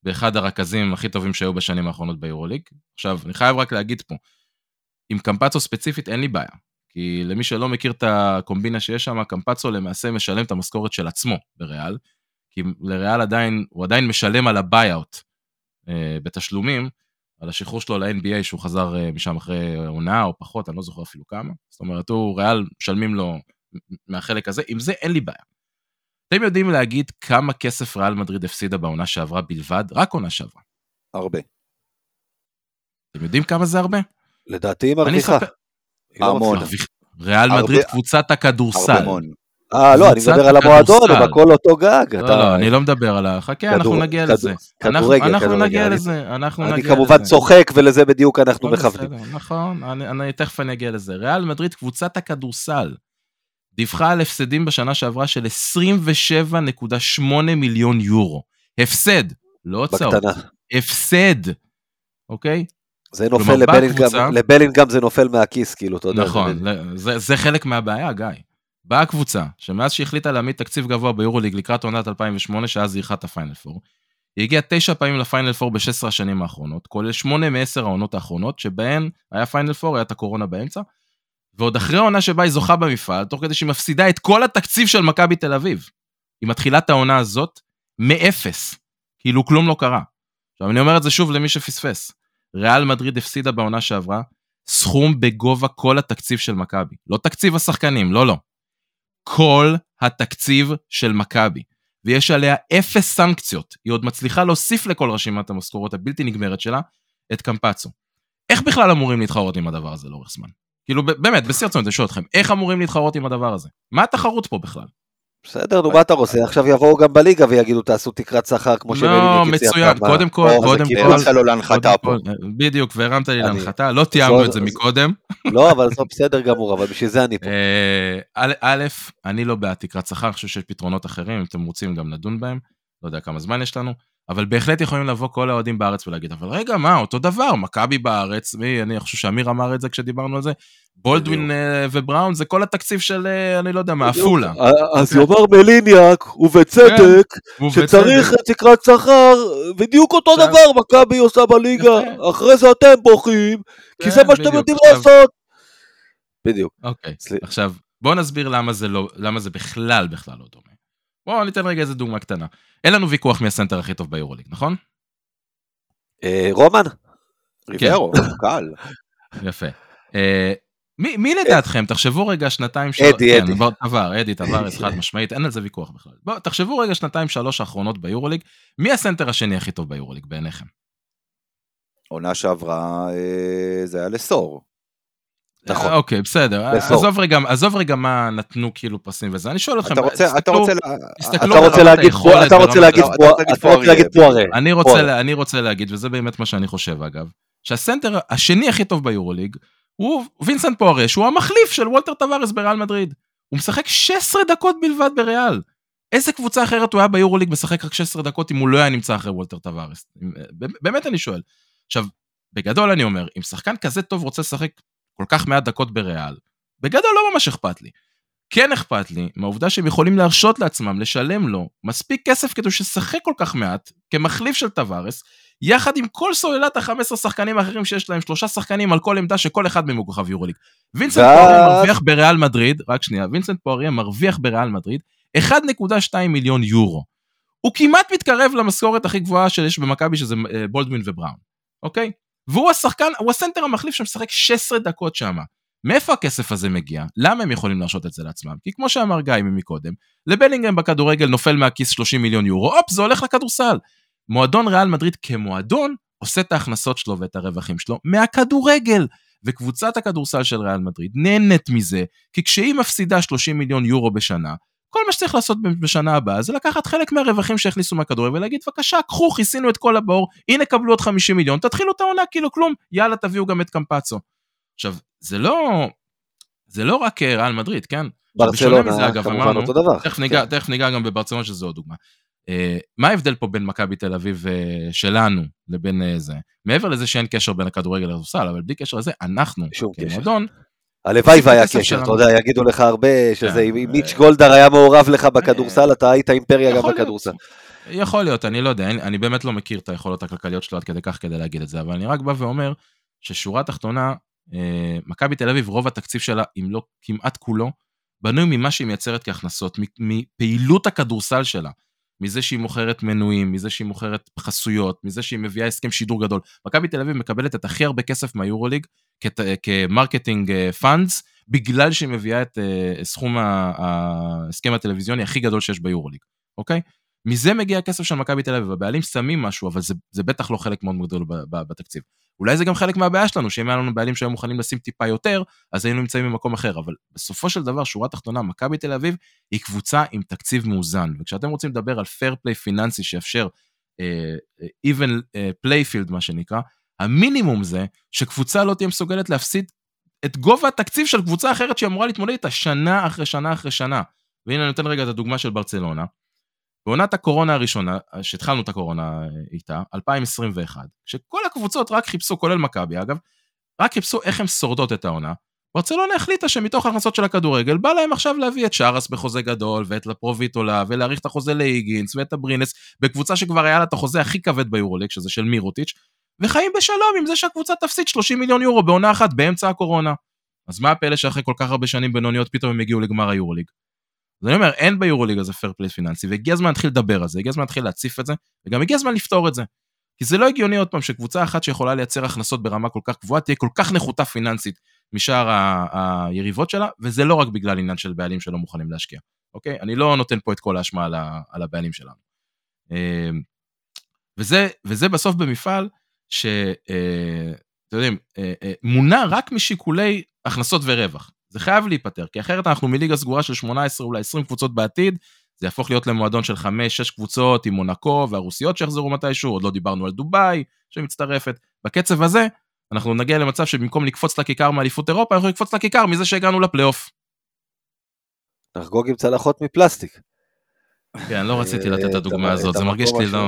Speaker 2: באחד הרכזים הכי טובים שהיו בשנים האחרונות ביורוליג. עכשיו, אני חייב רק להגיד פה, עם קמפצו ספציפית אין לי בעיה, כי למי שלא מכיר את הקומבינה שיש שם, קמפצו למעשה משלם את המשכורת של עצמו בריאל, כי לריאל עדיין, הוא עדיין משלם על ה buyout אה, בתשלומים, על השחרור שלו ל-NBA שהוא חזר אה, משם אחרי עונה או פחות, אני לא זוכר אפילו כמה. זאת אומרת, הוא, ריאל משלמים לו מהחלק הזה, עם זה אין לי בעיה. אתם יודעים להגיד כמה כסף ריאל מדריד הפסידה בעונה שעברה בלבד? רק עונה שעברה.
Speaker 1: הרבה.
Speaker 2: אתם יודעים כמה זה הרבה?
Speaker 3: לדעתי היא מרוויחה.
Speaker 1: לא המון.
Speaker 2: ריאל מדריד קבוצת הכדורסל.
Speaker 3: אה, לא, אני מדבר על המועדון, הם הכל אותו גג.
Speaker 2: לא, לא, אני לא מדבר על ה... חכה, אנחנו נגיע לזה. אנחנו נגיע לזה, אנחנו נגיע לזה.
Speaker 3: אני כמובן צוחק, ולזה בדיוק אנחנו מכוונים.
Speaker 2: נכון, תכף אני אגיע לזה. ריאל מדריד קבוצת הכדורסל. דיווחה על הפסדים בשנה שעברה של 27.8 מיליון יורו. הפסד, לא הוצאות, הפסד, אוקיי?
Speaker 3: זה נופל לבלינגהם, לבלינגהם זה נופל מהכיס, כאילו, אתה יודע.
Speaker 2: נכון, זה, זה חלק מהבעיה, גיא. באה קבוצה, שמאז שהחליטה להעמיד תקציב גבוה ביורוליג לקראת עונת 2008, שאז היא את הפיינל פור, היא הגיעה תשע פעמים לפיינל פור ב-16 השנים האחרונות, כולל שמונה מעשר העונות האחרונות, שבהן היה פיינל פור, היה את הקורונה באמצע, ועוד אחרי העונה שבה היא זוכה במפעל, תוך כדי שהיא מפסידה את כל התקציב של מכבי תל אביב. היא מתחילה את העונה הזאת מאפס, כאילו כלום לא קרה. עכשיו אני אומר את זה שוב למי שפספס. ריאל מדריד הפסידה בעונה שעברה סכום בגובה כל התקציב של מכבי. לא תקציב השחקנים, לא, לא. כל התקציב של מכבי. ויש עליה אפס סנקציות. היא עוד מצליחה להוסיף לכל רשימת המשכורות הבלתי נגמרת שלה את קמפצו. איך בכלל אמורים להתחרות עם הדבר הזה לאורך זמן? כאילו באמת, בשיא הרצונות, אני שואל אתכם, איך אמורים להתחרות עם הדבר הזה? מה התחרות פה בכלל?
Speaker 3: בסדר, נו, מה אתה רוצה? עכשיו יבואו גם בליגה ויגידו, תעשו תקרת שכר כמו
Speaker 2: שמליניק
Speaker 3: הציע.
Speaker 2: לא, מצוין, קודם כל, קודם כל.
Speaker 1: זה לו להנחתה פה.
Speaker 2: בדיוק, והרמת לי להנחתה, לא תיאמנו את זה מקודם.
Speaker 3: לא, אבל זה בסדר גמור, אבל בשביל זה אני פה.
Speaker 2: אה, א', אני לא בעד תקרת שכר, אני חושב שיש פתרונות אחרים, אם אתם רוצים גם נדון בהם, לא יודע כמה זמן יש לנו. אבל בהחלט יכולים לבוא כל האוהדים בארץ ולהגיד, אבל רגע, מה, אותו דבר, מכבי בארץ, מי, אני חושב שאמיר אמר את זה כשדיברנו על זה, בולדווין אה, ובראון זה כל התקציב של, אה, אני לא יודע, מעפולה.
Speaker 3: אז יאמר מליניאק, ובצדק, כן, שצריך תקרת שכר, בדיוק אותו דבר מכבי עושה בליגה, אחרי זה אתם בוכים, כי זה כן, מה שאתם יודעים לעשות. בדיוק.
Speaker 2: אוקיי, עכשיו, בואו נסביר לא, למה זה בכלל בכלל לא דומה. בואו ניתן רגע איזה דוגמה קטנה. אין לנו ויכוח מי הסנטר הכי טוב ביורוליג, נכון?
Speaker 3: אה, רומן?
Speaker 1: ריברו, קל.
Speaker 2: יפה. מי, מי לדעתכם, תחשבו רגע שנתיים
Speaker 3: שלוש, אדי, כן, אדי.
Speaker 2: עבר, אדי טווארס, חד משמעית, אין על זה ויכוח בכלל. בואו, תחשבו רגע שנתיים שלוש האחרונות ביורוליג, מי הסנטר השני הכי טוב ביורוליג בעיניכם?
Speaker 1: עונה שעברה אה, זה היה לסורט.
Speaker 2: נכון. אוקיי, בסדר. עזוב רגע, עזוב רגע מה נתנו כאילו פסים וזה, אני שואל אתכם,
Speaker 1: אתה רוצה, אתה רוצה,
Speaker 3: אתה רוצה להגיד, אתה רוצה להגיד, אתה רוצה להגיד פוארייה.
Speaker 2: אני רוצה להגיד, וזה באמת מה שאני חושב אגב, שהסנטר השני הכי טוב ביורוליג, הוא וינסנט פוארייה, שהוא המחליף של וולטר טבארס בריאל מדריד. הוא משחק 16 דקות בלבד בריאל. איזה קבוצה אחרת הוא היה ביורוליג משחק רק 16 דקות אם הוא לא היה נמצא אחרי וולטר טבארס? באמת אני שואל. עכשיו, בגדול אני אומר, אם שחקן כזה טוב רוצה לשחק כל כך מעט דקות בריאל, בגדול לא ממש אכפת לי. כן אכפת לי מהעובדה שהם יכולים להרשות לעצמם לשלם לו מספיק כסף כדי שישחק כל כך מעט כמחליף של טבארס, יחד עם כל סוללת ה-15 שחקנים האחרים שיש להם, שלושה שחקנים על כל עמדה שכל אחד מהם הוא כוכב יורוליג. וינסנט פוארייה מרוויח בריאל מדריד, רק שנייה, וינסנט פוארייה מרוויח בריאל מדריד 1.2 מיליון יורו. הוא כמעט מתקרב למשכורת הכי גבוהה שיש במכבי שזה אה, בולדווין ובראון, אוקיי? והוא השחקן, הוא הסנטר המחליף שמשחק 16 דקות שם. מאיפה הכסף הזה מגיע? למה הם יכולים להרשות את זה לעצמם? כי כמו שאמר גיא מקודם, לבלינגהם בכדורגל נופל מהכיס 30 מיליון יורו, הופ, זה הולך לכדורסל. מועדון ריאל מדריד כמועדון עושה את ההכנסות שלו ואת הרווחים שלו מהכדורגל. וקבוצת הכדורסל של ריאל מדריד נהנית מזה, כי כשהיא מפסידה 30 מיליון יורו בשנה, כל מה שצריך לעשות בשנה הבאה זה לקחת חלק מהרווחים שהכניסו מהכדורגל ולהגיד בבקשה קחו כיסינו את כל הבור הנה קבלו עוד 50 מיליון תתחילו את העונה כאילו כלום יאללה תביאו גם את קמפצו. עכשיו זה לא זה לא רק אה, ריאל מדריד כן.
Speaker 3: ברצלונה כמובן אותו דבר.
Speaker 2: תכף ניגע, כן. תכף ניגע גם בברצלונה שזו עוד דוגמה. Uh, מה ההבדל פה בין מכבי תל אביב uh, שלנו לבין uh, זה? מעבר לזה שאין קשר בין הכדורגל לכדורסל, אבל בלי קשר לזה, אנחנו כמועדון,
Speaker 3: הלוואי והיה קשר, אתה יודע, יגידו לך הרבה שזה, אם כן. מיץ' גולדהר היה מעורב לך בכדורסל, אתה היית אימפריה גם בכדורסל.
Speaker 2: יכול להיות, אני לא יודע, אני באמת לא מכיר את היכולות הכלכליות שלו עד כדי כך כדי להגיד את זה, אבל אני רק בא ואומר ששורה תחתונה, אה, מכבי תל אביב, רוב התקציב שלה, אם לא כמעט כולו, בנוי ממה שהיא מייצרת כהכנסות, מפעילות הכדורסל שלה. מזה שהיא מוכרת מנויים, מזה שהיא מוכרת חסויות, מזה שהיא מביאה הסכם שידור גדול. מכבי תל אביב מקבלת את הכי הרבה כסף מהיורוליג כ marketing funds, אה, בגלל שהיא מביאה את אה, סכום ההסכם הטלוויזיוני הכי גדול שיש ביורוליג, אוקיי? מזה מגיע הכסף של מכבי תל אביב, הבעלים שמים משהו, אבל זה, זה בטח לא חלק מאוד גדול בתקציב. אולי זה גם חלק מהבעיה שלנו, שאם היה לנו בעלים שהיו מוכנים לשים טיפה יותר, אז היינו נמצאים במקום אחר, אבל בסופו של דבר, שורה תחתונה, מכבי תל אביב היא קבוצה עם תקציב מאוזן, וכשאתם רוצים לדבר על fair play פיננסי שיאפשר uh, even uh, playfield מה שנקרא, המינימום זה שקבוצה לא תהיה מסוגלת להפסיד את גובה התקציב של קבוצה אחרת שהיא אמורה להתמודד איתה שנה אחרי שנה אחרי שנה. והנה אני נותן רגע את הדוגמה של ברצלונה. בעונת הקורונה הראשונה, שהתחלנו את הקורונה איתה, 2021, שכל הקבוצות רק חיפשו, כולל מכבי אגב, רק חיפשו איך הן שורדות את העונה. ברצלונה החליטה שמתוך ההכנסות של הכדורגל, בא להם עכשיו להביא את שרס בחוזה גדול, ואת לפרוביטולה, ולהאריך את החוזה להיגינס, ואת הברינס, בקבוצה שכבר היה לה את החוזה הכי כבד ביורוליג, שזה של מירוטיץ', וחיים בשלום עם זה שהקבוצה תפסיד 30 מיליון יורו בעונה אחת באמצע הקורונה. אז מה הפלא שאחרי כל כך הרבה שנים בינוניות פתאום הם הגיעו לגמר היורוליג? אז אני אומר, אין ביורוליג הזה fair play פיננסי, והגיע הזמן להתחיל לדבר על זה, הגיע הזמן להתחיל להציף את זה, וגם הגיע הזמן לפתור את זה. כי זה לא הגיוני עוד פעם שקבוצה אחת שיכולה לייצר הכנסות ברמה כל כך גבוהה, תהיה כל כך נחותה פיננסית משאר ה- היריבות שלה, וזה לא רק בגלל עניין של בעלים שלא מוכנים להשקיע, אוקיי? אני לא נותן פה את כל האשמה על, ה- על הבעלים שלנו. אמ, וזה, וזה בסוף במפעל שאתם אה, יודעים, אה, אה, מונע רק משיקולי הכנסות ורווח. זה חייב להיפתר, כי אחרת אנחנו מליגה סגורה של 18, אולי 20 קבוצות בעתיד, זה יהפוך להיות למועדון של 5-6 קבוצות עם מונקו והרוסיות שיחזרו מתישהו, עוד לא דיברנו על דובאי שמצטרפת. בקצב הזה, אנחנו נגיע למצב שבמקום לקפוץ לכיכר מאליפות אירופה, אנחנו נקפוץ לכיכר מזה שהגענו לפלייאוף.
Speaker 3: נחגוג עם צלחות מפלסטיק.
Speaker 2: כן, לא רציתי לתת את
Speaker 3: אה,
Speaker 2: הדוגמה הזאת, זה מרגיש לי לא...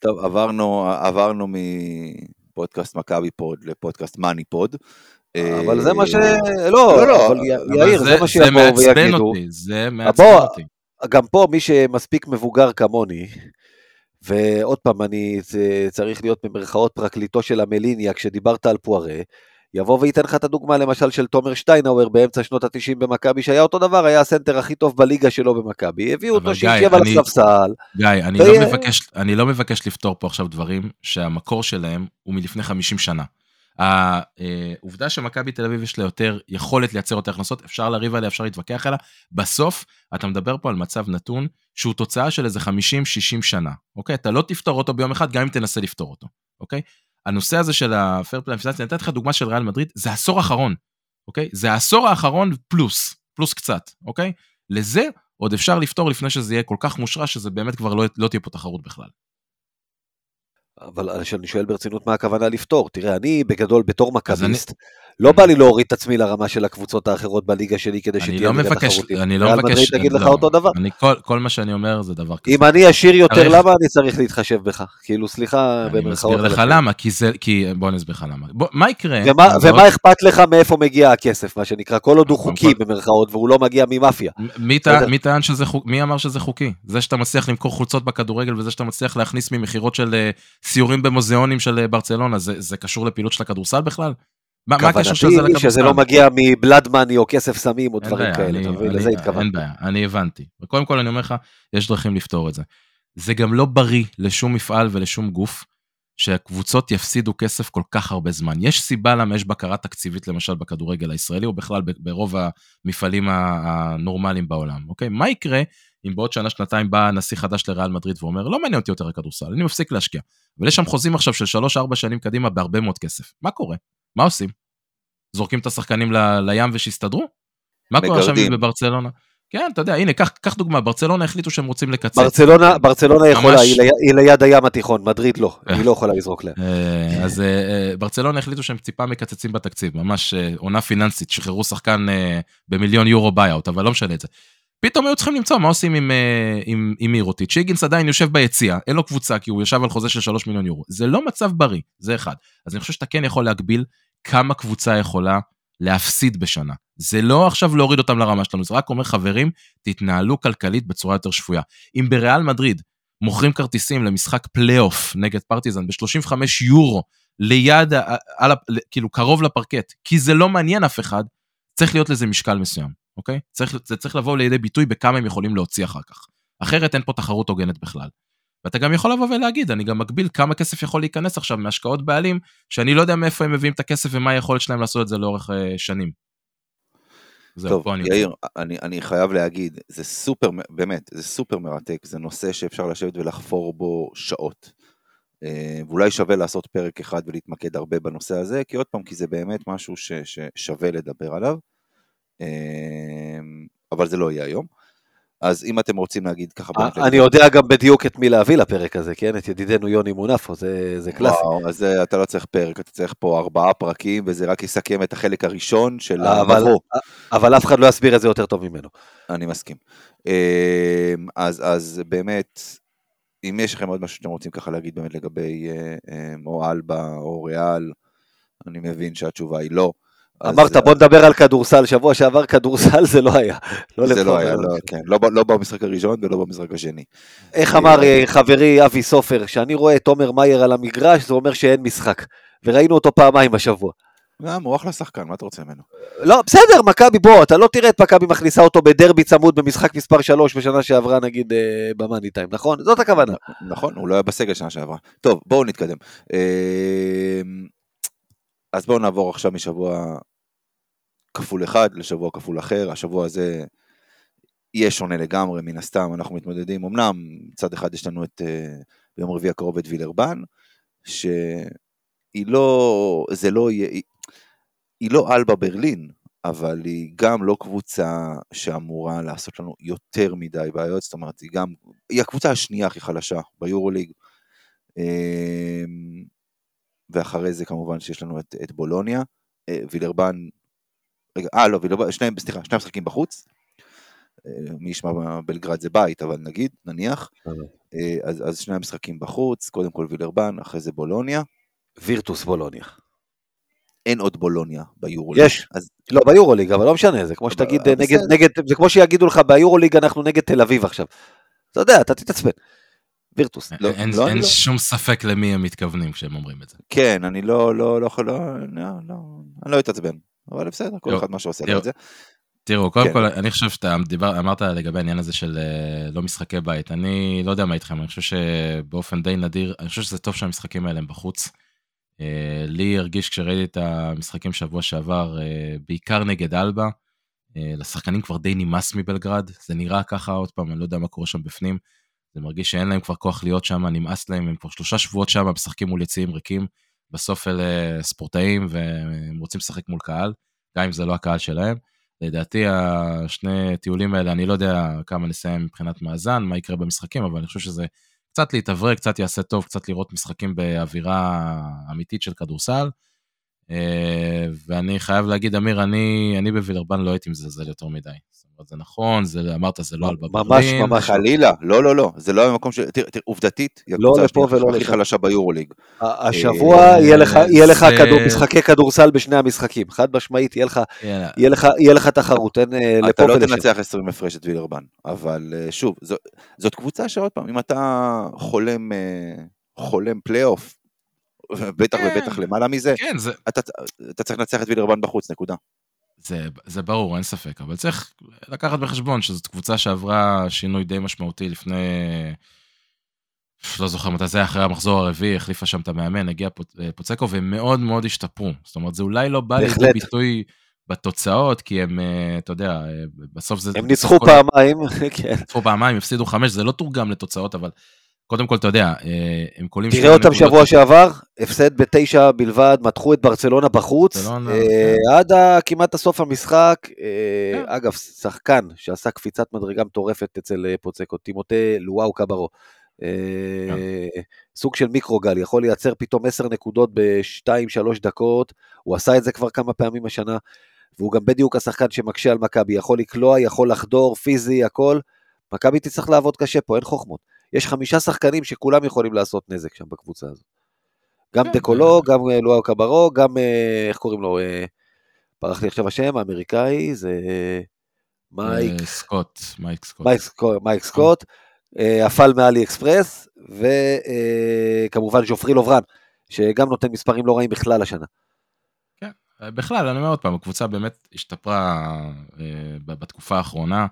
Speaker 1: טוב, עברנו, עברנו מפודקאסט מכבי פוד לפודקאסט money pod.
Speaker 3: אבל זה מה ש...
Speaker 1: אה,
Speaker 3: לא,
Speaker 1: לא, לא,
Speaker 3: אבל יאיר, זה מה שיבואו
Speaker 2: זה מעצבן
Speaker 3: ויגידו.
Speaker 2: אותי, זה מעצבן
Speaker 3: בוא,
Speaker 2: אותי.
Speaker 3: גם פה מי שמספיק מבוגר כמוני, ועוד פעם, אני צריך להיות במרכאות פרקליטו של המליניה כשדיברת על פוארה, יבוא וייתן לך את הדוגמה למשל של תומר שטיינאוור באמצע שנות ה-90 במכבי, שהיה אותו דבר, היה הסנטר הכי טוב בליגה שלו במכבי, הביאו אותו שישב על
Speaker 2: אני-
Speaker 3: הספסל,
Speaker 2: גיא, אני
Speaker 3: ו-
Speaker 2: לא מבקש, אני לא מבקש לפתור פה עכשיו דברים שהמקור שלהם הוא מלפני 50 שנה. העובדה שמכבי תל אביב יש לה יותר יכולת לייצר יותר הכנסות, אפשר לריב עליה, אפשר להתווכח עליה. בסוף, אתה מדבר פה על מצב נתון שהוא תוצאה של איזה 50-60 שנה, אוקיי? אתה לא תפתור אותו ביום אחד, גם אם תנסה לפתור אותו, אוקיי? הנושא הזה של הפייר פליי אני אתן לך דוגמה של ריאל מדריד, זה העשור האחרון, אוקיי? זה העשור האחרון פלוס, פלוס קצת, אוקיי? לזה עוד אפשר לפתור לפני שזה יהיה כל כך מושרש, שזה באמת כבר לא, לא תהיה פה תחרות בכלל.
Speaker 3: אבל אני שואל ברצינות מה הכוונה לפתור. תראה, אני בגדול בתור
Speaker 2: אז אני-
Speaker 3: מכביסט, לא בא לי להוריד את עצמי לרמה של הקבוצות האחרות בליגה שלי כדי
Speaker 2: אני
Speaker 3: שתהיה
Speaker 2: לא
Speaker 3: ליגה
Speaker 2: מבקש,
Speaker 3: תחרותית.
Speaker 2: אני לא מבקש,
Speaker 3: מדריד תגיד לך
Speaker 2: לא,
Speaker 3: אותו דבר.
Speaker 2: אני כל, כל מה שאני אומר זה דבר כזה.
Speaker 3: אם אני עשיר יותר, למה אני צריך להתחשב בך? כאילו, סליחה,
Speaker 2: אני. מסביר לך. למה, כי זה, כי, בוא אני אסביר לך למה. בוא, מה יקרה?
Speaker 3: ומה, אכפת לך מאיפה מגיע הכסף, מה שנקרא, כל עוד הוא
Speaker 2: קודם
Speaker 3: חוקי
Speaker 2: כל-
Speaker 3: במרכאות, והוא לא מגיע ממאפיה.
Speaker 2: מי טען,
Speaker 3: בסדר.
Speaker 2: מי טען שזה חוקי? מי אמר שזה חוקי? זה שאתה מצליח למכור חולצות בכדורגל וזה שאתה מצליח להכניס ממכירות של אה, סיורים במוזיאונים של אה, ברצלונה, זה, זה קשור לפעילות של הכדורסל בכלל? מה, הקשר של זה
Speaker 3: כוונתי
Speaker 2: לכדורסל?
Speaker 3: שזה לא מגיע מבלאד מאני או כסף סמים או דברים
Speaker 2: בעיה,
Speaker 3: כאלה,
Speaker 2: אני-
Speaker 3: אתה מבין? לזה התכוונתי.
Speaker 2: אין בעיה, אני הבנתי. וקודם כל אני אומר לך, יש דרכים לפתור את זה. זה גם לא בריא לשום מפעל ולשום גוף שהקבוצות יפסידו כסף כל כך הרבה זמן. יש סיבה למה יש בקרה תקציבית למשל בכדורגל הישראלי, או בכלל ברוב המפעלים הנורמליים בעולם, אוקיי? מה יקרה אם בעוד שנה, שנתיים בא נשיא חדש לריאל מדריד ואומר, לא מעניין אותי יותר הכדורסל, אני מפסיק להשקיע. אבל יש שם חוזים עכשיו של 3-4 שנים קדימה בהרבה מאוד כסף. מה קורה? מה עושים? זורקים את השחקנים ל- לים ושיסתדרו? מה קורה עכשיו
Speaker 1: מגרדים.
Speaker 2: בברצלונה? כן, אתה יודע, הנה, קח, קח דוגמה, ברצלונה החליטו שהם רוצים לקצץ.
Speaker 3: ברצלונה, ברצלונה יכולה,
Speaker 2: ממש-
Speaker 3: היא לי- היא ליד הים התיכון, מדריד לא,
Speaker 2: אה.
Speaker 3: היא לא יכולה לזרוק להם.
Speaker 2: אה, אז אה, ברצלונה החליטו שהם טיפה מקצצים בתקציב, ממש עונה פיננסית, שחררו שחקן במיליון יורו buyout, אבל לא משנה את זה. פתאום היו צריכים למצוא מה עושים עם, עם, עם מירוטיץ'. היגינס עדיין יושב ביציע, אין לו קבוצה כי הוא ישב על חוזה של 3 מיליון יורו. זה לא מצב בריא, זה אחד. אז אני חושב שאתה כן יכול להגביל כמה קבוצה יכולה להפסיד בשנה. זה לא עכשיו להוריד אותם לרמה שלנו, זה רק אומר, חברים, תתנהלו כלכלית בצורה יותר שפויה. אם בריאל מדריד מוכרים כרטיסים למשחק פלייאוף נגד פרטיזן ב-35 יורו ליד, על, ה- כאילו קרוב לפרקט, כי זה לא מעניין אף אחד, צריך להיות לזה משקל מסוים, אוקיי? צריך, זה צריך לבוא לידי ביטוי בכמה הם יכולים להוציא אחר כך. אחרת אין פה תחרות הוגנת בכלל. ואתה גם יכול לבוא ולהגיד, אני גם מגביל כמה כסף יכול להיכנס עכשיו מהשקעות בעלים, שאני לא יודע מאיפה הם מביאים את הכסף ומה היכולת שלהם לעשות את זה לאורך אה, שנים. זהו,
Speaker 1: טוב,
Speaker 2: פה אני...
Speaker 1: יאיר, אני, אני חייב להגיד, זה סופר, באמת, זה סופר מרתק, זה נושא שאפשר לשבת ולחפור בו שעות. אה, ואולי שווה לעשות פרק אחד ולהתמקד הרבה בנושא הזה, כי עוד פעם, כי זה באמת משהו ש, ששווה לדבר עליו, אה, אבל זה לא יהיה היום. אז אם אתם רוצים להגיד ככה... באמת
Speaker 3: אני יודע גם בדיוק את מי להביא לפרק הזה, כן? את ידידנו יוני מונפו, זה זה קלאסי.
Speaker 1: וואו, אז אה, אתה לא צריך פרק, אתה צריך פה ארבעה פרקים, וזה רק יסכם את החלק הראשון של
Speaker 3: אבל-
Speaker 1: המבוא.
Speaker 3: אבל אף אחד לא יסביר את זה יותר טוב ממנו.
Speaker 1: אני מסכים. אה, אז, אז באמת, אם יש לכם עוד משהו שאתם רוצים ככה להגיד באמת לגבי אה, אה, או אלבה או ריאל, אני מבין שהתשובה היא לא.
Speaker 3: אמרת בוא נדבר על כדורסל, שבוע שעבר כדורסל זה לא היה.
Speaker 1: לא זה לא היה, לא, כן, לא, לא במשחק הראשון ולא במשחק השני.
Speaker 3: איך אמר חברי אבי סופר, שאני רואה את עומר מאייר על המגרש, זה אומר שאין משחק. וראינו אותו פעמיים השבוע.
Speaker 1: גם, הוא אחלה שחקן, מה אתה רוצה ממנו?
Speaker 3: לא, בסדר, מכבי, בוא, אתה לא תראה את מכבי מכניסה אותו בדרבי צמוד במשחק מספר 3 בשנה שעברה, נגיד, אה, במאני טיים, נכון? זאת הכוונה.
Speaker 1: נכון, הוא לא היה בסגל שנה שעברה. טוב, בואו נתקדם. אה, אז בואו נעבור עכשיו משבוע כפול אחד לשבוע כפול אחר. השבוע הזה יהיה שונה לגמרי, מן הסתם, אנחנו מתמודדים, אמנם מצד אחד יש לנו את, אה, ביום רביעי הקרוב את וילרבן, שהיא לא, זה לא יהיה, היא לא אלבה ברלין, אבל היא גם לא קבוצה שאמורה לעשות לנו יותר מדי בעיות, זאת אומרת, היא גם, היא הקבוצה השנייה הכי חלשה ביורוליג. אמ, ואחרי זה כמובן שיש לנו את, את בולוניה, אה, וילרבן, רגע, אה לא, וילרבן, שני, סליחה, שני משחקים בחוץ, אה, מי ישמע בלגרד זה בית, אבל נגיד, נניח, אה, אז, אז שני המשחקים בחוץ, קודם כל וילרבן, אחרי זה בולוניה.
Speaker 3: וירטוס בולוניה.
Speaker 1: אין עוד בולוניה ביורוליג.
Speaker 3: יש, אז... לא ביורוליג, אבל לא משנה, זה כמו שתגיד נגד, נגד, זה כמו שיגידו לך ביורוליג אנחנו נגד תל אביב עכשיו. אתה יודע, אתה תתעצבן. וירטוס.
Speaker 2: לא, אין, לא, אין לא. שום ספק למי הם מתכוונים כשהם אומרים את זה.
Speaker 1: כן, אני לא, לא, לא, לא, לא, לא אני לא אתעצבן, אבל בסדר, כל אחד מה שעושה לו את זה.
Speaker 2: תראו, קודם כן. כל, אני חושב שאתה דיבר, אמרת לגבי העניין הזה של אה, לא משחקי בית. אני לא יודע מה איתכם, אני חושב שבאופן די נדיר, אני חושב שזה טוב שהמשחקים האלה הם בחוץ. אה, לי הרגיש כשראיתי את המשחקים שבוע שעבר, אה, בעיקר נגד אלבה, לשחקנים כבר די נמאס מבלגרד, זה נראה ככה עוד פעם, אני לא יודע מה קורה שם בפנים. זה מרגיש שאין להם כבר כוח להיות שם, נמאס להם, הם כבר שלושה שבועות שם, משחקים מול יציאים ריקים. בסוף אלה ספורטאים והם רוצים לשחק מול קהל, גם אם זה לא הקהל שלהם. לדעתי השני טיולים האלה, אני לא יודע כמה נסיים מבחינת מאזן, מה יקרה במשחקים, אבל אני חושב שזה קצת להתאוורר, קצת יעשה טוב, קצת לראות משחקים באווירה אמיתית של כדורסל. אה, ואני חייב להגיד, אמיר, אני, אני בווילרבן לא הייתי מזלזל יותר מדי. אומרת, זה נכון, זה, אמרת, זה לא על
Speaker 1: בברלין. ממש, ממש, חלילה, לא, לא, לא, זה לא המקום ש... תראה, תראה, עובדתית,
Speaker 3: היא לא לפה ולא
Speaker 1: הכי חלשה ביורוליג.
Speaker 3: השבוע אה, יהיה לך, משחקי כדורסל בשני המשחקים, חד משמעית, יהיה לך, תחרות, אין אה, לפה
Speaker 1: ולשם. אתה לא תנצח 20 הפרש את וילרבן, אבל שוב, זאת קבוצה שעוד פעם, אם אתה חולם, חולם פלייאוף, בטח כן. ובטח למעלה מזה, כן, זה... אתה, אתה צריך לנצח את וילרבן בחוץ, נקודה.
Speaker 2: זה, זה ברור, אין ספק, אבל צריך לקחת בחשבון שזאת קבוצה שעברה שינוי די משמעותי לפני, לא זוכר מתי זה אחרי המחזור הרביעי, החליפה שם את המאמן, הגיע אה, פוצקו, והם מאוד מאוד השתפרו. זאת אומרת, זה אולי לא בא לידי ביטוי בתוצאות, כי הם, אה, אתה יודע, אה, בסוף זה...
Speaker 3: הם ניצחו פעמיים,
Speaker 2: כן. ניצחו פעמיים, הפסידו חמש, זה לא תורגם לתוצאות, אבל קודם כל, אתה יודע, אה, הם קולים...
Speaker 3: תראה אותם שבוע שעבר, הפסד בתשע בלבד, מתחו את ברצלונה בחוץ, אה. עד כמעט הסוף המשחק. אה, כן. אגב, שחקן שעשה קפיצת מדרגה מטורפת אצל פוצקו, טימוטה לואו קברו. כן. סוג של מיקרוגל, יכול לייצר פתאום עשר נקודות בשתיים, שלוש דקות, הוא עשה את זה כבר כמה פעמים השנה, והוא גם בדיוק השחקן שמקשה על מכבי, יכול לקלוע, יכול לחדור, פיזי, הכל. מכבי תצטרך לעבוד קשה פה, אין חוכמות. יש חמישה שחקנים שכולם יכולים לעשות נזק שם בקבוצה הזאת. גם כן, דקולו. גם אה, לואו קברו, גם, אה, איך קוראים לו? אה, ברח לי עכשיו השם, האמריקאי, זה
Speaker 2: מייק... סקוט, מייק סקוט.
Speaker 3: מייק סקוט, עפל מאלי אקספרס, וכמובן ג'ופרי לוברן, שגם נותן מספרים לא רעים בכלל השנה.
Speaker 2: כן, בכלל, אני אומר עוד פעם, הקבוצה באמת השתפרה בתקופה האחרונה.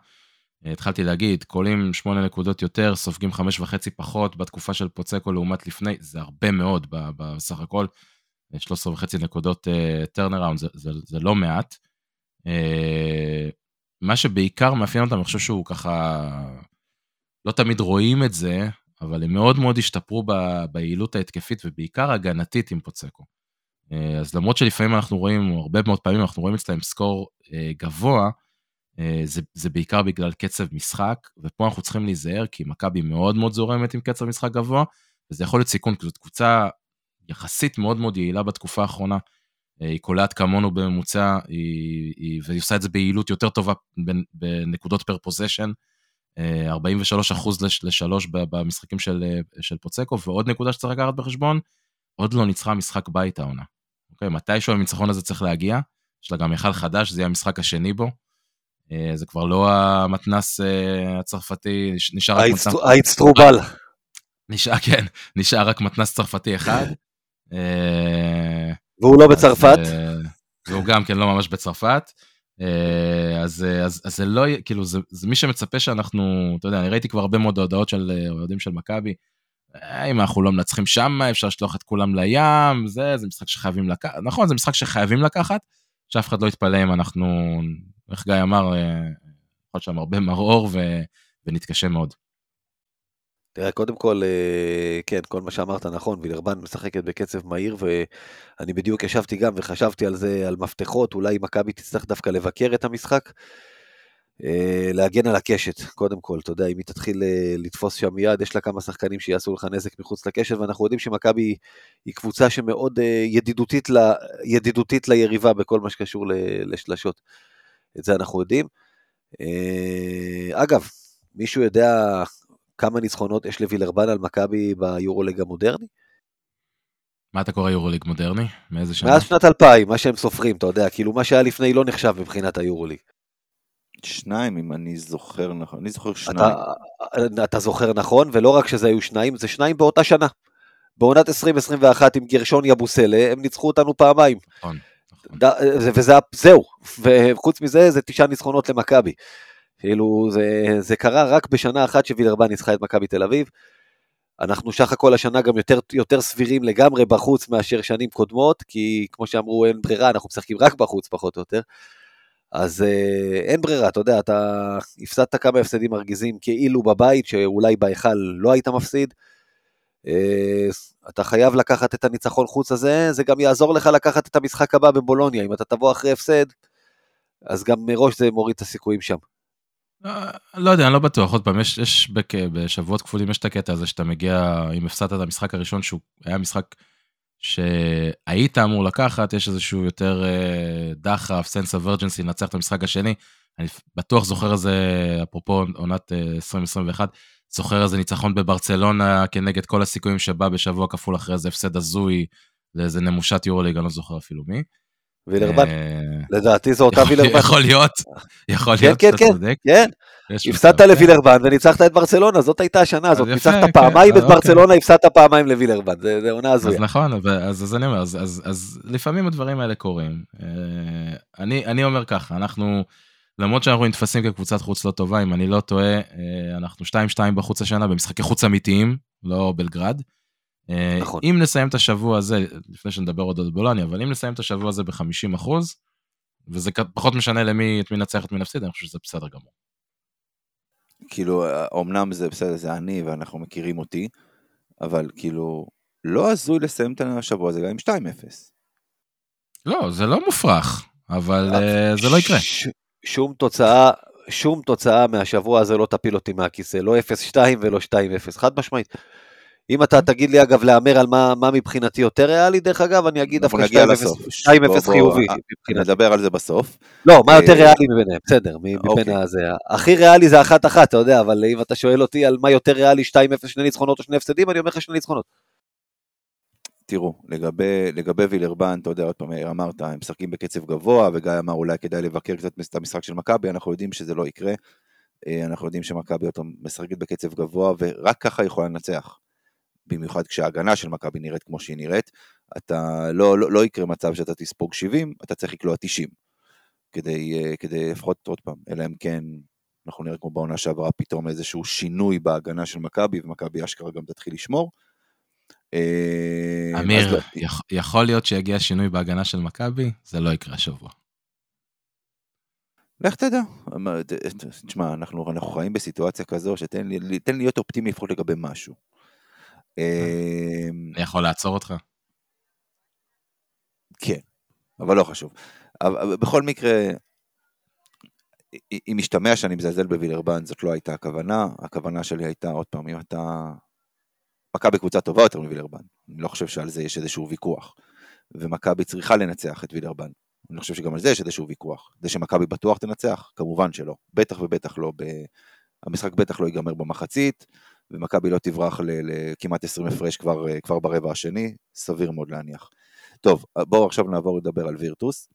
Speaker 2: התחלתי להגיד, קולעים שמונה נקודות יותר, סופגים חמש וחצי פחות בתקופה של פוצקו לעומת לפני, זה הרבה מאוד בסך הכל. 13 וחצי נקודות turnaround, זה, זה, זה לא מעט. אה, מה שבעיקר מאפיין אותם, אני חושב שהוא ככה, לא תמיד רואים את זה, אבל הם מאוד מאוד השתפרו ביעילות ההתקפית ובעיקר הגנתית עם פוצקו. אה, אז למרות שלפעמים אנחנו רואים, הרבה מאוד פעמים אנחנו רואים אצלם score אה, גבוה, אה, זה, זה בעיקר בגלל קצב משחק, ופה אנחנו צריכים להיזהר, כי מכבי מאוד מאוד זורמת עם קצב משחק גבוה, וזה יכול להיות סיכון, כי זאת קבוצה יחסית מאוד מאוד יעילה בתקופה האחרונה. אה, היא קולעת כמונו בממוצע, היא, היא, והיא עושה את זה ביעילות יותר טובה בנקודות פר פוזיישן. 43 אחוז לשלוש במשחקים של, של פוצקו, ועוד נקודה שצריך לקחת בחשבון, עוד לא ניצחה משחק בית העונה. אוקיי, מתישהו הניצחון הזה צריך להגיע, יש לה גם היכל חדש, זה יהיה המשחק השני בו. זה כבר לא המתנס הצרפתי, נשאר רק מתנס...
Speaker 3: האיצטרובל.
Speaker 2: נשאר, כן, נשאר רק מתנס צרפתי אחד.
Speaker 3: והוא לא בצרפת.
Speaker 2: והוא גם כן לא ממש בצרפת. אה, אז, אה, אז, אז זה לא, כאילו, זה, זה מי שמצפה שאנחנו, אתה יודע, אני ראיתי כבר הרבה מאוד הודעות של אה, אוהדים של מכבי, אם אנחנו לא מנצחים שם, אפשר לשלוח את כולם לים, זה, זה משחק שחייבים לקחת, נכון, זה משחק שחייבים לקחת, שאף אחד לא יתפלא אם אנחנו, איך גיא אמר, יכול שם הרבה מרור ו, ונתקשה מאוד.
Speaker 3: תראה, קודם כל, אה, כן, כל מה שאמרת נכון, וילרבן משחקת בקצב מהיר, ואני בדיוק ישבתי גם וחשבתי על זה, על מפתחות, אולי מכבי תצטרך דווקא לבקר את המשחק, אה, להגן על הקשת, קודם כל, אתה יודע, אם היא תתחיל אה, לתפוס שם מיד, יש לה כמה שחקנים שיעשו לך נזק מחוץ לקשת, ואנחנו יודעים שמכבי היא קבוצה שמאוד ידידותית, ל, ידידותית ליריבה בכל מה שקשור לשלשות. את זה אנחנו יודעים. אגב, מישהו יודע כמה ניצחונות יש לווילרבן על מכבי ביורוליג המודרני?
Speaker 2: מה אתה קורא יורוליג מודרני? מאיזה שנה?
Speaker 3: מאז שנת 2000, מה שהם סופרים, אתה יודע, כאילו מה שהיה לפני לא נחשב מבחינת היורוליג.
Speaker 1: שניים, אם אני זוכר נכון, אני זוכר שניים.
Speaker 3: אתה, אתה זוכר נכון, ולא רק שזה היו שניים, זה שניים באותה שנה. בעונת 2021 עם גרשון יבוסלה, הם ניצחו אותנו פעמיים. נכון. נכון. וזהו, וחוץ מזה זה תשעה ניצחונות למכבי. כאילו זה, זה קרה רק בשנה אחת שווילרבן ניצחה את מכבי תל אביב. אנחנו סך הכל השנה גם יותר, יותר סבירים לגמרי בחוץ מאשר שנים קודמות, כי כמו שאמרו אין ברירה, אנחנו משחקים רק בחוץ פחות או יותר. אז אה, אין ברירה, אתה יודע, אתה הפסדת כמה הפסדים מרגיזים כאילו בבית, שאולי בהיכל לא היית מפסיד. אה, אתה חייב לקחת את הניצחון חוץ הזה, זה גם יעזור לך לקחת את המשחק הבא בבולוניה, אם אתה תבוא אחרי הפסד, אז גם מראש זה מוריד את הסיכויים שם.
Speaker 2: לא יודע, אני לא בטוח, עוד פעם, יש, יש בשבועות כפולים יש את הקטע הזה שאתה מגיע, אם הפסדת את המשחק הראשון שהוא היה משחק שהיית אמור לקחת, יש איזשהו יותר uh, דחף, sense of urgency, לנצח את המשחק השני. אני בטוח זוכר איזה, אפרופו עונת uh, אה, 2021, זוכר איזה ניצחון בברצלונה כנגד כל הסיכויים שבא בשבוע כפול אחרי איזה הפסד הזוי לאיזה נמושת יורוליג, אני לא זוכר אפילו מי.
Speaker 3: וילרבן, אה, לדעתי זו אותה וילרבן.
Speaker 2: יכול להיות, יכול להיות,
Speaker 3: כן, כן, כן, כן, הפסדת לווילרבן וניצחת את ברצלונה, זאת הייתה השנה הזאת, ניצחת כן, פעמיים את אוקיי. ברצלונה, הפסדת פעמיים לווילרבן, זה עונה הזויה.
Speaker 2: אז נכון, אז אני אומר, אז לפעמים הדברים האלה קורים. אה, אני אומר ככה, אנחנו, למרות שאנחנו נתפסים כקבוצת חוץ לא טובה, אם אני לא טועה, אה, אנחנו 2-2 בחוץ השנה במשחקי חוץ אמיתיים, לא בלגרד. אה, נכון. אם נסיים את השבוע הזה, לפני שנדבר עוד על בולוניה, אבל אם נסיים את השבוע הזה ב-50 אחוז, וזה פחות משנה למי, את מי נצח, את מי נפסיד, אני חושב שזה בסדר גמור.
Speaker 1: כאילו, אמנם זה בסדר, זה אני ואנחנו מכירים אותי, אבל כאילו, לא הזוי לסיים את השבוע הזה גם עם 2-0.
Speaker 2: לא, זה לא מופרך, אבל uh, זה לא יקרה. ש-
Speaker 3: שום תוצאה, שום תוצאה מהשבוע הזה לא תפיל אותי מהכיסא, לא 0-2 ולא 2-0, חד משמעית. אם אתה תגיד לי אגב להמר על מה, מה מבחינתי יותר ריאלי, דרך אגב, אני אגיד דווקא 2-0 חיובי.
Speaker 1: נדבר על זה בסוף.
Speaker 3: לא, מה יותר אה, ריאלי מביניהם, בסדר, מבין אוקיי. הזה. הכי ריאלי זה אחת-אחת, אתה יודע, אבל אם אתה שואל אותי על מה יותר ריאלי, 2-0 שני ניצחונות או שני הפסדים, אני אומר לך שני ניצחונות.
Speaker 1: תראו, לגבי, לגבי וילרבן, אתה יודע, עוד פעם, אמרת, הם משחקים בקצב גבוה, וגיא אמר אולי כדאי לבקר קצת את המשחק של מכבי, אנחנו יודעים שזה לא יקרה. אה, אנחנו יודעים שמכבי משחקת בקצב גבוה, ורק ככה יכולה לנצח. במיוחד כשההגנה של מכבי נראית כמו שהיא נראית, אתה, לא, לא, לא יקרה מצב שאתה תספוג 70, אתה צריך לקלוע 90. כדי, אה, כדי לפחות עוד פעם, אלא אם כן אנחנו נראה כמו בעונה שעברה פתאום איזשהו שינוי בהגנה של מכבי, ומכבי אשכרה גם תתחיל לשמור.
Speaker 2: אה, אמיר, לא... יכול להיות שיגיע שינוי בהגנה של מכבי, זה לא יקרה השבוע.
Speaker 1: לך תדע, תשמע, אנחנו, אנחנו חיים בסיטואציה כזו שתן לי, לי להיות אופטימי לפחות לגבי משהו.
Speaker 2: אמ, אני יכול לעצור אותך?
Speaker 1: כן, אבל לא חשוב. אבל בכל מקרה, אם משתמע שאני מזלזל בווילרבן, זאת לא הייתה הכוונה, הכוונה שלי הייתה, עוד פעם, אם אתה... מכבי קבוצה טובה יותר מווילרבן, אני לא חושב שעל זה יש איזשהו ויכוח. ומכבי צריכה לנצח את וילרבן. אני חושב שגם על זה יש איזשהו ויכוח. זה שמכבי בטוח תנצח? כמובן שלא. בטח ובטח לא המשחק בטח לא ייגמר במחצית, ומכבי לא תברח לכמעט 20 הפרש כבר, כבר ברבע השני, סביר מאוד להניח. טוב, בואו עכשיו נעבור לדבר על וירטוס,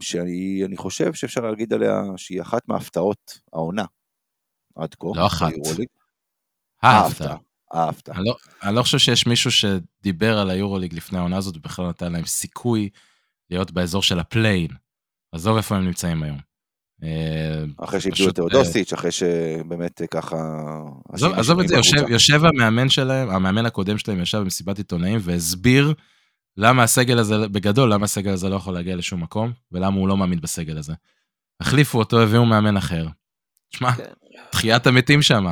Speaker 1: שאני חושב שאפשר להגיד עליה שהיא אחת מההפתעות העונה עד כה.
Speaker 2: לא אחת. ההפתעה.
Speaker 1: ההפתעה.
Speaker 2: אני, לא, אני לא חושב שיש מישהו שדיבר על היורוליג לפני העונה הזאת ובכלל נתן להם סיכוי להיות באזור של ה play-in. עזוב איפה הם נמצאים היום.
Speaker 1: אה, אחרי שאיבדו את תאודוסיץ', אחרי שבאמת ככה...
Speaker 2: עזוב את זה, יושב, יושב המאמן שלהם, המאמן הקודם שלהם ישב במסיבת עיתונאים והסביר למה הסגל הזה, בגדול, למה הסגל הזה לא יכול להגיע לשום מקום, ולמה הוא לא מאמין בסגל הזה. החליפו אותו, הביאו מאמן אחר. שמע, כן. תחיית המתים שם.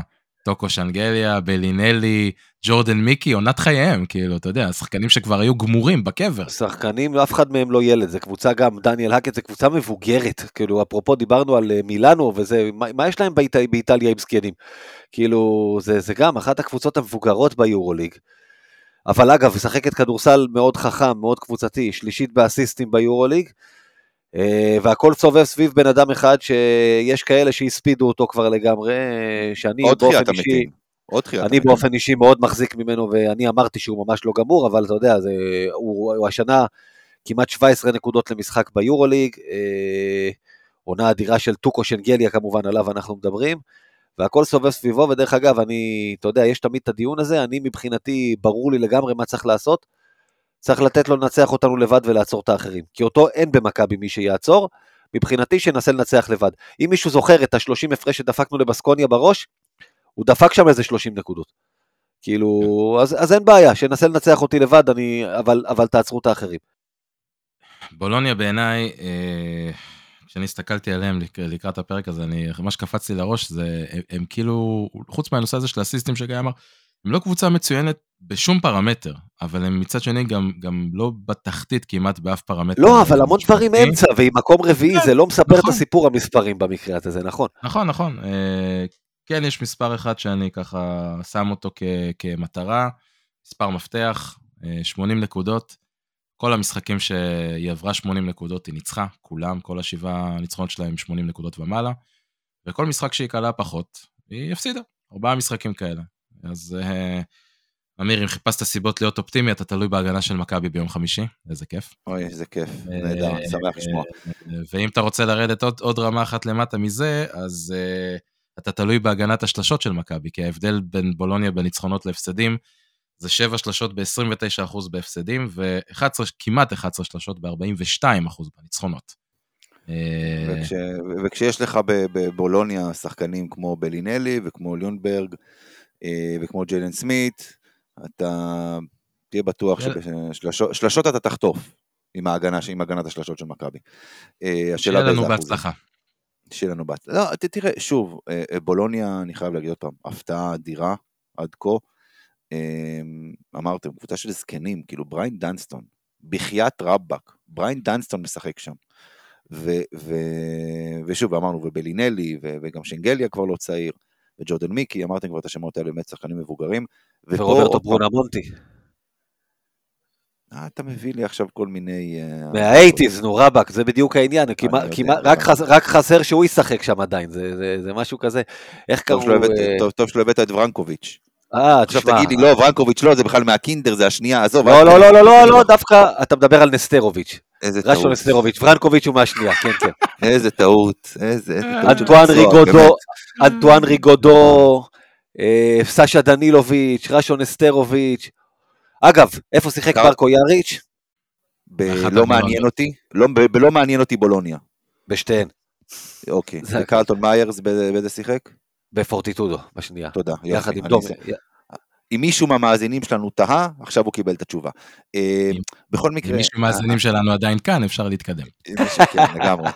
Speaker 2: טוקו שנגליה, בלינלי, ג'ורדן מיקי, עונת חייהם, כאילו, אתה יודע, שחקנים שכבר היו גמורים בקבר.
Speaker 3: שחקנים, אף אחד מהם לא ילד, זה קבוצה גם, דניאל האקט, זה קבוצה מבוגרת, כאילו, אפרופו דיברנו על אה, מילאנו וזה, מה, מה יש להם באיט, באיטליה עם זקנים? כאילו, זה, זה גם אחת הקבוצות המבוגרות ביורוליג. אבל אגב, משחקת כדורסל מאוד חכם, מאוד קבוצתי, שלישית באסיסטים ביורוליג. והכל סובב סביב בן אדם אחד שיש כאלה שהספידו אותו כבר לגמרי, אה, שאני באופן אישי, אני באופן אישי מאוד מחזיק ממנו ואני אמרתי שהוא ממש לא גמור, אבל אתה יודע, זה, הוא, הוא השנה כמעט 17 נקודות למשחק ביורוליג, אה, עונה אדירה של טוקו שנגליה כמובן, עליו אנחנו מדברים, והכל סובב סביבו, ודרך אגב, אני, אתה יודע, יש תמיד את הדיון הזה, אני מבחינתי, ברור לי לגמרי מה צריך לעשות, צריך לתת לו לנצח אותנו לבד ולעצור את האחרים. כי אותו אין במכבי מי שיעצור, מבחינתי שינסה לנצח לבד. אם מישהו זוכר את ה-30 הפרש שדפקנו לבסקוניה בראש, הוא דפק שם איזה 30 נקודות. כאילו, אז, אז אין בעיה, שינסה לנצח אותי לבד, אני, אבל, אבל תעצרו את האחרים.
Speaker 2: בולוניה בעיניי, אה, כשאני הסתכלתי עליהם לקראת הפרק הזה, אני, מה שקפץ לי לראש זה, הם, הם כאילו, חוץ מהנושא הזה של הסיסטם שגיא אמר, הם לא קבוצה מצוינת בשום פרמטר, אבל הם מצד שני גם, גם לא בתחתית כמעט באף פרמטר.
Speaker 3: לא, אבל המון דברים אמצע, ועם מקום רביעי כן, זה לא מספר נכון. את הסיפור המספרים במקרה הזה, זה נכון.
Speaker 2: נכון, נכון. אה, כן, יש מספר אחד שאני ככה שם אותו כ, כמטרה, מספר מפתח, 80 אה, נקודות. כל המשחקים שהיא עברה 80 נקודות היא ניצחה, כולם, כל השבעה הניצחונות שלהם 80 נקודות ומעלה, וכל משחק שהיא קלה פחות, היא הפסידה, ארבעה משחקים כאלה. אז אה, אמיר, אם חיפשת סיבות להיות אופטימי, אתה תלוי בהגנה של מכבי ביום חמישי, איזה כיף.
Speaker 1: אוי, איזה כיף, אה, נהדר, שמח לשמוע.
Speaker 2: ואם אתה רוצה לרדת עוד, עוד רמה אחת למטה מזה, אז uh, אתה תלוי בהגנת השלשות של מכבי, כי ההבדל בין בולוניה בניצחונות להפסדים, זה 7 שלשות ב-29% בהפסדים, וכמעט 11 שלשות ב-42% בניצחונות.
Speaker 1: וכש, וכשיש לך בבולוניה שחקנים כמו בלינלי וכמו לונדברג, אה, וכמו ג'יילן סמית, אתה תהיה בטוח ששלשות אתה תחטוף עם ההגנה, עם הגנת השלשות של מכבי.
Speaker 2: אה, שיהיה לנו בהצלחה.
Speaker 1: שיהיה לנו בהצלחה. לא, תראה, שוב, אה, בולוניה, אני חייב להגיד עוד פעם, הפתעה אדירה עד כה. אמרתם, קבוצה של זקנים, כאילו בריין דנסטון, בחייאת רבאק, בריין דנסטון משחק שם. ו- ו- ושוב, אמרנו, ובלינלי, ו- וגם שנגליה כבר לא צעיר. וג'ורדן מיקי, אמרתם כבר את השמות האלה, באמת שחקנים מבוגרים.
Speaker 3: ורוברטו ברונמונטי.
Speaker 1: אה, אתה מביא לי עכשיו כל מיני...
Speaker 3: אה, מה eighties, נו רבאק, זה בדיוק העניין, רק חסר שהוא ישחק שם עדיין, זה משהו כזה, איך קראו...
Speaker 1: טוב שלא הבאת את ורנקוביץ'. אה, תשמע. עכשיו תגיד לי, לא, ורנקוביץ' לא, זה בכלל מהקינדר, זה השנייה, עזוב.
Speaker 3: לא, לא, לא, לא, לא, לא, דווקא אתה מדבר על נסטרוביץ'. איזה טעות. רשו נסטרוביץ', ורנקוביץ' הוא מהשנייה, כן, כן.
Speaker 1: איזה טעות, איזה
Speaker 3: טעות. אנטואן ריגודו, אנטואן ריגודו, אה, סשה דנילוביץ', רשו נסטרוביץ'. אגב, איפה שיחק מרקו יאריץ'?
Speaker 1: לא מעניין אותי, לא מעניין אותי בולוניה.
Speaker 3: בשתיהן.
Speaker 1: אוקיי, וקרלטון מאיירס באיזה שיחק?
Speaker 3: בפורטיטודו, בשנייה.
Speaker 1: תודה. יחד עם דומי. אם מישהו מהמאזינים שלנו תהה, עכשיו הוא קיבל את התשובה.
Speaker 2: אה, בכל מקרה... אם מישהו מהמאזינים שלנו עדיין כאן, אפשר להתקדם.
Speaker 1: כן, לגמרי.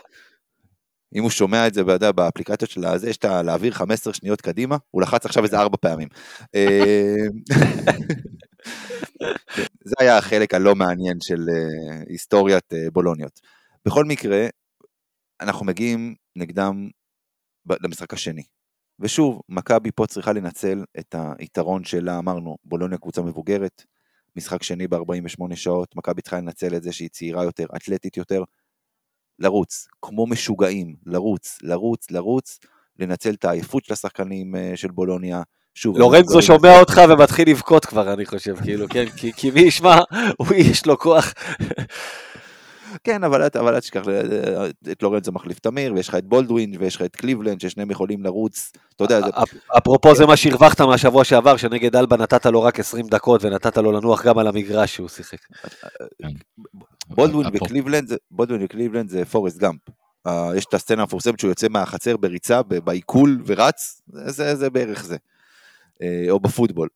Speaker 1: אם הוא שומע את זה, יודע, באפליקציות של הזה, יש את להעביר 15 שניות קדימה, הוא לחץ עכשיו איזה ארבע פעמים. אה, זה היה החלק הלא מעניין של אה, היסטוריית בולוניות. בכל מקרה, אנחנו מגיעים נגדם למשחק השני. ושוב, מכבי פה צריכה לנצל את היתרון שלה, אמרנו, בולוניה קבוצה מבוגרת, משחק שני ב-48 שעות, מכבי צריכה לנצל את זה שהיא צעירה יותר, אתלטית יותר, לרוץ, כמו משוגעים, לרוץ, לרוץ, לרוץ, לנצל את העייפות של השחקנים אה, של בולוניה. שוב,
Speaker 3: לורנזו שומע אותך ומתחיל לבכות כבר, אני חושב, כאילו, כן, כי- כי מי ישמע, הוא יש לו כוח.
Speaker 1: כן, אבל את- אל תשכח, אה, את לורנזו מחליף תמיר, ויש לך את בולדווין, ויש לך את קליבלנד, ששניהם יכולים לרוץ, אתה יודע, זה-
Speaker 3: אפ- אפרופו זה מה שהרווחת מהשבוע שעבר, שנגד אלבה נתת לו רק 20 דקות ונתת לו לנוח גם על המגרש שהוא שיחק.
Speaker 1: בולדווין
Speaker 2: אפרופו.
Speaker 1: וקליבלנד, זה- בולדווין וקליבלנד זה פורסט גאמפ. אה, יש את הסצנה המפורסמת שהוא יוצא מהחצר בריצה, בעיכול ורץ, זה- זה זה בערך זה. אה, או בפוטבול.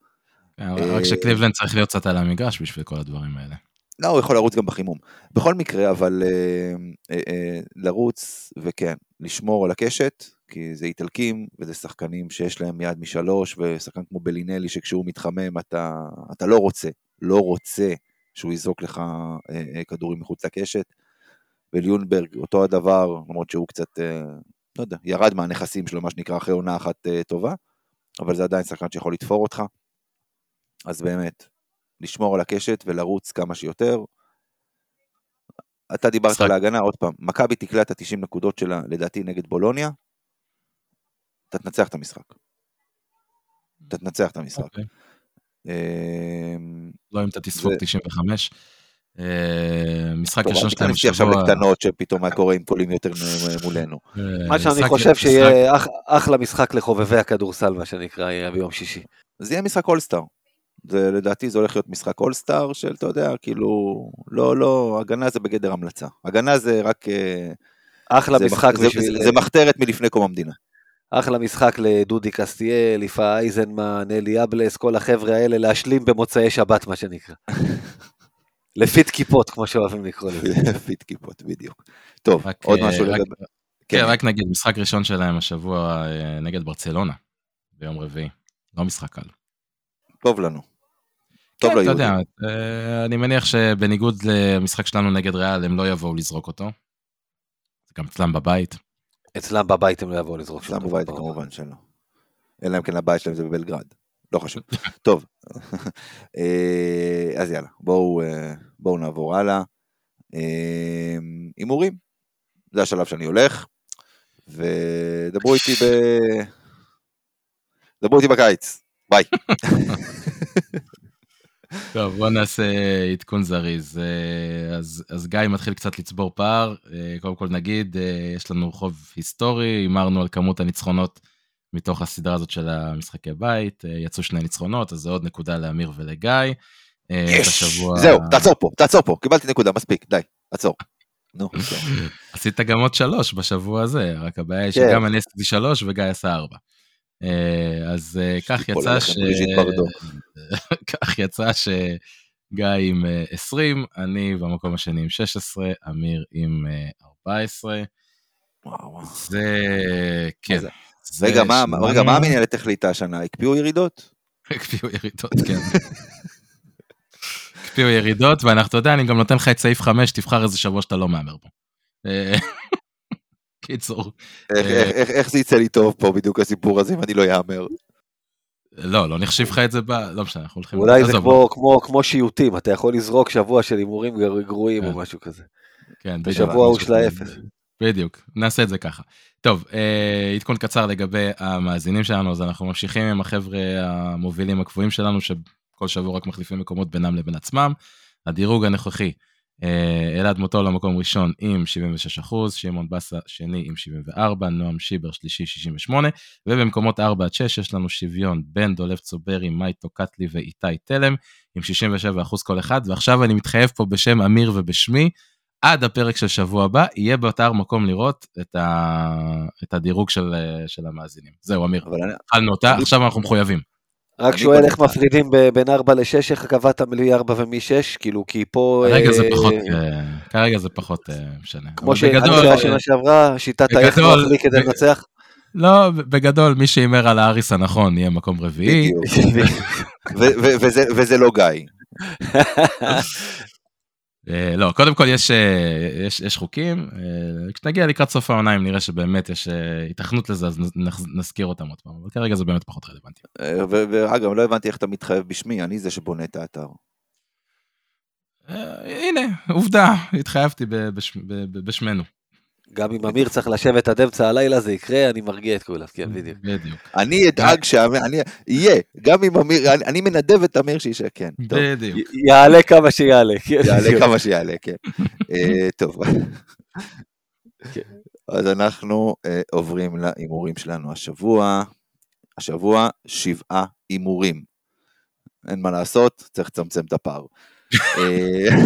Speaker 2: כן, רק שקליבלנד צריך להיות קצת על המגרש בשביל כל הדברים האלה.
Speaker 1: לא, הוא יכול לרוץ גם בחימום. בכל מקרה, אבל אה, אה, אה, לרוץ, וכן, לשמור על הקשת, כי זה איטלקים, וזה שחקנים שיש להם יד משלוש, ושחקן כמו בלינלי, שכשהוא מתחמם אתה, אתה לא רוצה, לא רוצה שהוא יזרוק לך אה, אה, כדורים מחוץ לקשת. וליונברג, אותו הדבר, למרות שהוא קצת, אה, לא יודע, ירד מהנכסים שלו, מה שנקרא, אחרי עונה אחת אה, טובה, אבל זה עדיין שחקן שיכול לתפור אותך. אז באמת, לשמור על הקשת ולרוץ כמה שיותר. אתה דיברת. על ההגנה, עוד פעם, מכבי תקלע את ה-90 נקודות שלה, לדעתי, נגד בולוניה, אתה תנצח את המשחק. אתה תנצח את המשחק.
Speaker 2: אוקיי.
Speaker 1: אמ,
Speaker 2: לא אם אתה תספוג
Speaker 1: זה-
Speaker 2: 95. אה, משחק ראשון
Speaker 1: תיכנס לי עכשיו. לקטנות שפתאום מה קורה אם קולים יותר מולנו.
Speaker 2: אה,
Speaker 3: מה שאני חושב שיהיה אח- אחלה משחק לחובבי הכדורסל, מה שנקרא, יהיה ביום שישי.
Speaker 1: זה יהיה משחק אולסטאר. זה לדעתי זה הולך להיות משחק אולסטאר של, אתה יודע, כאילו, לא, לא, הגנה זה בגדר המלצה. הגנה זה רק... אה,
Speaker 3: אחלה
Speaker 1: זה
Speaker 3: משחק
Speaker 1: מח- זה-
Speaker 3: בשביל...
Speaker 1: זה- זה מחתרת מלפני קום המדינה.
Speaker 3: אחלה משחק לדודי קסטיאל, יפה אייזנמן, אלי אבלס, כל החבר'ה האלה, להשלים במוצאי שבת, מה שנקרא. לפיט כיפות, כמו שאוהבים לקרוא לזה.
Speaker 1: פיט כיפות, בדיוק. טוב,
Speaker 2: רק,
Speaker 1: עוד
Speaker 2: אה,
Speaker 1: משהו
Speaker 2: רק-
Speaker 1: לגבי...
Speaker 2: כן, רק נגיד, משחק ראשון שלהם השבוע אה, נגד ברצלונה, ביום רביעי. לא משחק קל.
Speaker 1: טוב לנו. טוב
Speaker 2: כן, אתה
Speaker 1: ליהודים.
Speaker 2: יודע, אה, אני מניח שבניגוד למשחק שלנו נגד ריאל, הם לא יבואו לזרוק אותו. זה גם אצלם בבית.
Speaker 3: אצלם בבית הם לא יבואו לזרוק
Speaker 1: אצלם. בבית כמובן שלא. אלא אם כן הבית שלהם זה בבלגרד. לא חשוב. טוב. אה, אז יאללה, בואו אה, בואו נעבור הלאה. אה, הימורים. זה השלב שאני הולך. ודברו איתי ב... דברו איתי בקיץ. ביי.
Speaker 2: טוב, בוא נעשה עדכון זריז. אה, אז, אז גיא מתחיל קצת לצבור פער. אה, קודם כל נגיד, אה, יש לנו חוב היסטורי, הימרנו על כמות הניצחונות מתוך הסדרה הזאת של המשחקי בית. יצאו שני ניצחונות, אז זה עוד נקודה לאמיר ולגיא. את השבוע-
Speaker 1: זהו, תעצור פה, תעצור פה. קיבלתי נקודה, מספיק, די, עצור. נו, כן.
Speaker 2: עשית גם עוד שלוש בשבוע הזה, רק הבעיה היא
Speaker 3: כן.
Speaker 2: שגם אני עשיתי שלוש וגיא עשה ארבע. אה, אז אה, כך יצא ש... כך יצא שגיא עם אה, 20, אני במקום השני עם 16, אמיר עם אה, 14.
Speaker 1: וואו, וואו.
Speaker 2: זה... כן.
Speaker 1: רגע, מה המנהלת החליטה השנה? הקפיאו ירידות?
Speaker 2: הקפיאו ירידות, כן. הקפיאו ירידות, ואנחנו, אתה יודע, אני גם נותן לך את סעיף 5, תבחר איזה שבוע שאתה לא מהמר בו. קיצור,
Speaker 1: איך-
Speaker 2: אה.
Speaker 1: איך- זה יצא לי טוב פה בדיוק הסיפור הזה אם אני לא יאמר?
Speaker 2: לא, לא נחשיב לך את זה ב... לא משנה, אנחנו הולכים...
Speaker 3: אולי זה כמו- כמו- כמו שיוטים, אתה יכול לזרוק שבוע של הימורים גר- גרועים
Speaker 2: כן.
Speaker 3: או משהו כזה.
Speaker 2: כן,
Speaker 3: בשבוע
Speaker 2: בדיוק,
Speaker 3: ההוא
Speaker 2: משהו
Speaker 3: של. האפס.
Speaker 2: בדיוק, נעשה את זה ככה. טוב, אה, עדכון קצר לגבי המאזינים שלנו, אז אנחנו ממשיכים עם החבר'ה המובילים הקבועים שלנו, שכל שבוע רק מחליפים מקומות בינם לבין עצמם. הדירוג הנוכחי, אלעד מוטול למקום ראשון עם 76 אחוז, שמעון בסה שני עם 74, נועם שיבר שלישי 68, ובמקומות 4 עד 6 יש לנו שוויון בין דולב צוברי, מייטו קטלי ואיתי תלם, עם 67 אחוז כל אחד, ועכשיו אני מתחייב פה בשם אמיר ובשמי, עד הפרק של שבוע הבא, יהיה באתר מקום לראות את, ה... את הדירוג של, של המאזינים. זהו, אמיר, התחלנו אותה, עכשיו אנחנו מחויבים.
Speaker 3: רק שואל איך מפרידים ב- בין 4 ל-6, איך קבעת מ-4 ומ-6, כאילו, כי פה...
Speaker 2: כרגע זה
Speaker 3: אה,
Speaker 2: פחות, אה, כרגע זה פחות אה, משנה.
Speaker 3: כמו שהיה שנה שעברה, שיטת האיך לי כדי לנצח.
Speaker 2: לא, בגדול, מי שהימר על האריס הנכון יהיה מקום רביעי.
Speaker 1: וזה לא גיא.
Speaker 2: אה, לא, קודם כל יש, אה, יש, יש חוקים, אה, כשנגיע לקראת סוף העונה, אם נראה שבאמת יש היתכנות לזה, אז נזכיר אותם עוד פעם, אבל כרגע זה באמת פחות רלוונטי.
Speaker 1: ואגב, לא הבנתי איך אתה מתחייב בשמי, אני זה שבונה את האתר.
Speaker 2: הנה, עובדה, התחייבתי בשמנו.
Speaker 3: גם אם אמיר צריך לשבת עד אמצע הלילה זה יקרה, אני מרגיע את כולם, כן, בדיוק.
Speaker 2: בדיוק.
Speaker 1: אני אדאג שאמיר, אני, יהיה, גם אם אמיר, אני, אני מנדב את אמיר שישאר, כן, טוב,
Speaker 2: בדיוק.
Speaker 3: יעלה כמה שיעלה. כן,
Speaker 1: יעלה. כמה שיעלה, כן. אה, טוב.
Speaker 3: כן.
Speaker 1: אז אנחנו אה, עוברים להימורים שלנו השבוע. השבוע שבעה הימורים. אין מה לעשות, צריך לצמצם את הפער. אה,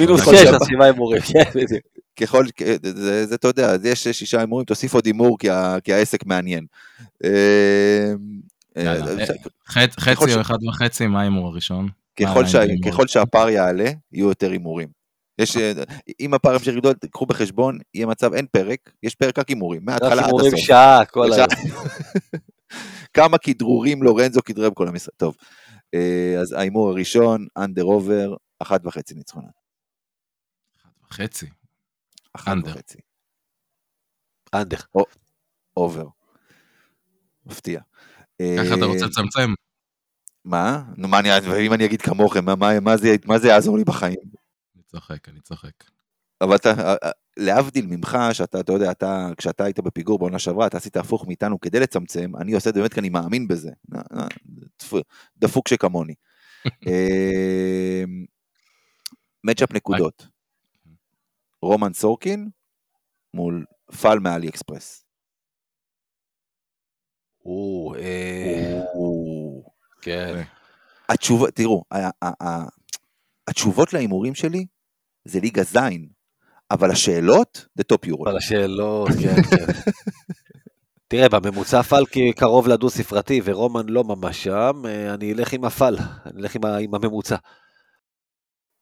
Speaker 3: מינוס שש, אז שבעה הימורים, כן, בדיוק.
Speaker 1: ככל, זה, זה אתה יודע, אז יש שישה הימורים, תוסיף עוד הימור כי, ה- כי העסק מעניין. אה, אה, זה-
Speaker 2: חצי או אחד וחצי, מה ההימור הראשון?
Speaker 1: ככל, שהפער יעלה, יהיו יותר הימורים. יש, אה, אם הפער ימשיך לגדול, קחו בחשבון, יהיה מצב, אין פרק, יש פרק רק הימורים, מההתחלה
Speaker 3: רק
Speaker 1: עד
Speaker 3: הימורים
Speaker 1: הסוף.
Speaker 3: שעה, כל. היום.
Speaker 1: כמה כדרורים לורנזו כדרר בכל המשחק. טוב, אה, אז ההימור הראשון, אנדר עובר, אחת וחצי ניצחונות.
Speaker 2: אחד וחצי.
Speaker 1: Under.
Speaker 3: Under.
Speaker 1: Over. מפתיע.
Speaker 2: ככה אתה
Speaker 1: אה,
Speaker 2: רוצה לצמצם?
Speaker 1: מה? נו, מה אני, ואם אני אגיד כמוכם, מה, מה, מה, זה, מה זה יעזור לי בחיים?
Speaker 2: אני צוחק, אני צוחק.
Speaker 1: אבל אתה, אה, אה, להבדיל ממך, שאתה, אתה יודע, אתה, כשאתה היית בפיגור בעונה שעברה, אתה עשית הפוך מאיתנו כדי לצמצם, אני עושה את זה באמת כי אני מאמין בזה. דפ- דפוק שכמוני. אה, מצ'אפ נקודות. רומן סורקין מול פאל מאלי אקספרס.
Speaker 3: אה. כן.
Speaker 1: התשובה, תראו, התשובות להימורים שלי זה ליגה זין, אבל השאלות זה טופ יורו.
Speaker 3: אבל השאלות, כן, כן. תראה, בממוצע פלקי קרוב לדו ספרתי, ורומן לא ממש שם, אה, אני אלך עם הפל, אני אלך עם הממוצע.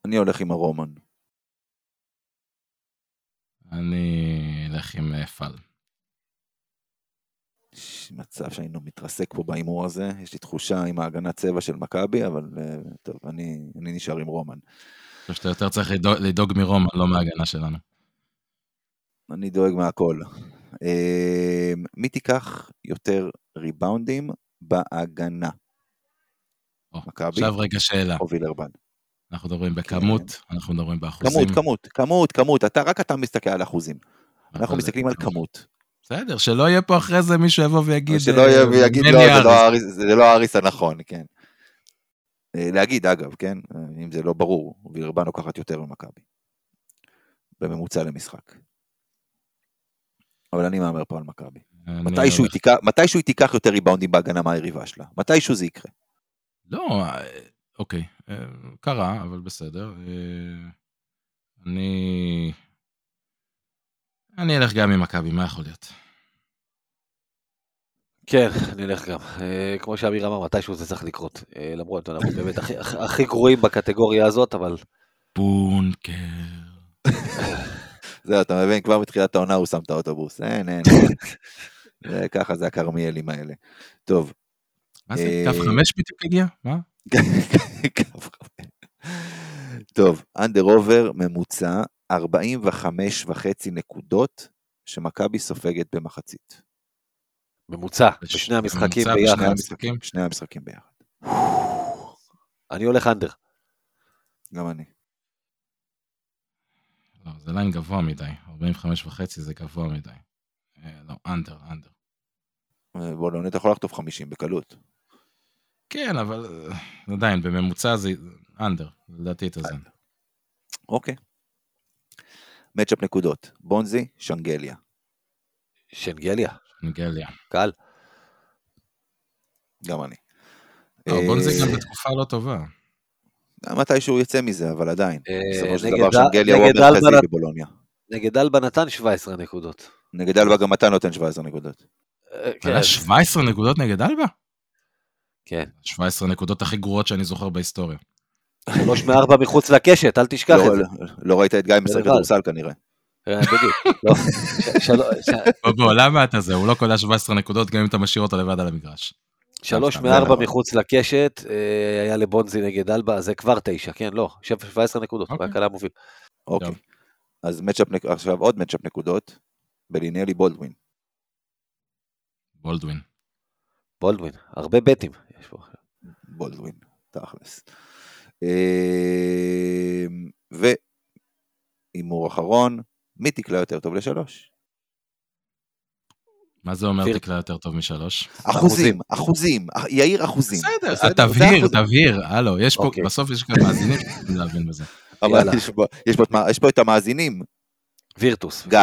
Speaker 1: אני הולך עם הרומן.
Speaker 2: אני אלך עם אה, פל.
Speaker 1: מצב שהיינו מתרסק פה בהימור הזה, יש לי תחושה עם ההגנת צבע של מכבי, אבל אה, טוב, אני, אני נשאר עם רומן.
Speaker 2: אני חושב שאתה יותר צריך לדאוג- לדאוג מרומן, לא מההגנה שלנו.
Speaker 1: אני דואג מהכל. אה, מי תיקח יותר ריבאונדים בהגנה? מכבי
Speaker 2: עכשיו רגע שאלה.
Speaker 1: או וילרבן?
Speaker 2: אנחנו מדברים בכמות, אנחנו מדברים באחוזים.
Speaker 1: כמות, כמות, כמות, כמות, אתה, רק אתה מסתכל על אחוזים. אנחנו
Speaker 2: אבל-
Speaker 1: מסתכלים על כמות.
Speaker 2: בסדר, שלא יהיה פה אחרי זה מישהו יבוא ויגיד...
Speaker 1: שלא
Speaker 2: אה,
Speaker 1: יהיה ויגיד, לא, זה
Speaker 2: אריס."
Speaker 1: לא האריס- זה לא האריס הנכון, כן. אה, להגיד, אגב, כן, אה, אם זה לא ברור, וילרבן לוקחת יותר ממכבי. בממוצע למשחק. אבל אני מהמר פה על מכבי. מתישהו היא תיקח- יותר ריבאונדים בהגנה מהיריבה שלה. מתישהו זה יקרה.
Speaker 2: לא, אה, אוקיי, אה, קרה, אבל בסדר. אה, אני... אני אלך גם עם מכבי, מה יכול להיות?
Speaker 3: כן, אני אלך גם. אה, כמו שאמיר אמר, מתישהו זה צריך לקרות. למרות, אנחנו באמת הכי- גרועים בקטגוריה הזאת, אבל
Speaker 2: בונקר.
Speaker 1: זהו, אתה מבין, כבר מתחילת העונה הוא שם את האוטובוס. אין, אין. ככה זה הכרמיאלים האלה. טוב,
Speaker 2: מה זה? קו חמש בדיוק הגיע? מה?
Speaker 1: טוב, אנדר עובר ממוצע 45 וחצי נקודות שמכבי סופגת במחצית.
Speaker 3: ממוצע,
Speaker 2: בש-
Speaker 3: בשני המשחקים ביחד.
Speaker 2: המשחקים?
Speaker 1: שני המשחקים ביחד.
Speaker 3: אני הולך אנדר.
Speaker 1: גם אני.
Speaker 2: לא, זה ליין גבוה מדי. 45 וחצי זה גבוה מדי. אה, לא, אנדר, אנדר.
Speaker 1: בוא, לא, אתה יכול לחטוף 50 בקלות.
Speaker 2: כן, אבל אה, עדיין, בממוצע זה אנדר, לדעתי תאזן.
Speaker 1: אוקיי. מצ'אפ נקודות. בונזי, שנגליה.
Speaker 3: שנגליה,
Speaker 2: נגליה.
Speaker 3: קל.
Speaker 1: גם אני.
Speaker 2: לא,
Speaker 1: אה,
Speaker 2: גם בתקופה לא טובה.
Speaker 1: מתישהו יצא מזה, אבל עדיין.
Speaker 3: אה,
Speaker 1: בסופו של דבר שנגליה הוא המרכזי בבולוניה.
Speaker 3: נגד אלבה נתן 17 נקודות.
Speaker 1: נגד אלבה גם אתה נותן 17 נקודות.
Speaker 3: אה, כן,
Speaker 2: היה 17 נקודות נגד אלבה?
Speaker 3: כן.
Speaker 2: 17 נקודות הכי גרועות שאני זוכר בהיסטוריה.
Speaker 3: שלוש מארבע מחוץ לקשת, אל תשכח
Speaker 1: לא-
Speaker 3: את זה.
Speaker 1: לא ראית את גיא משחק. כדורסל כנראה.
Speaker 3: אה. לא,
Speaker 2: בוא, למה אתה זה? הוא לא קולע 17 נקודות גם אם אתה משאיר אותו לבד על המגרש.
Speaker 3: שלוש מארבע. מחוץ לקשת, אה, היה לבונזי נגד אלבה, זה כבר תשע, כן, לא, 17 נקודות, הוא
Speaker 2: אוקיי.
Speaker 3: היה קלה מוביל.
Speaker 1: אוקיי. אז מצ'אפ, עכשיו עוד מצ'אפ נקודות. בלינלי בולדווין.
Speaker 2: בולדווין.
Speaker 3: בולדווין, הרבה בטים. יש פה.
Speaker 1: בולדווין, תכלס. אמ, והימור אחרון, מי תקלע יותר טוב לשלוש?
Speaker 2: מה זה אומר. תקלע יותר טוב משלוש?
Speaker 1: אחוזים, אחוזים, יאיר אחוזים.
Speaker 2: בסדר, תבהיר. תבהיר, הלו, יש פה,
Speaker 3: אוקיי.
Speaker 2: בסוף יש כאן מאזינים שצריכים להבין בזה.
Speaker 1: אבל יש פה את המאזינים,
Speaker 3: וירטוס.
Speaker 1: גיא.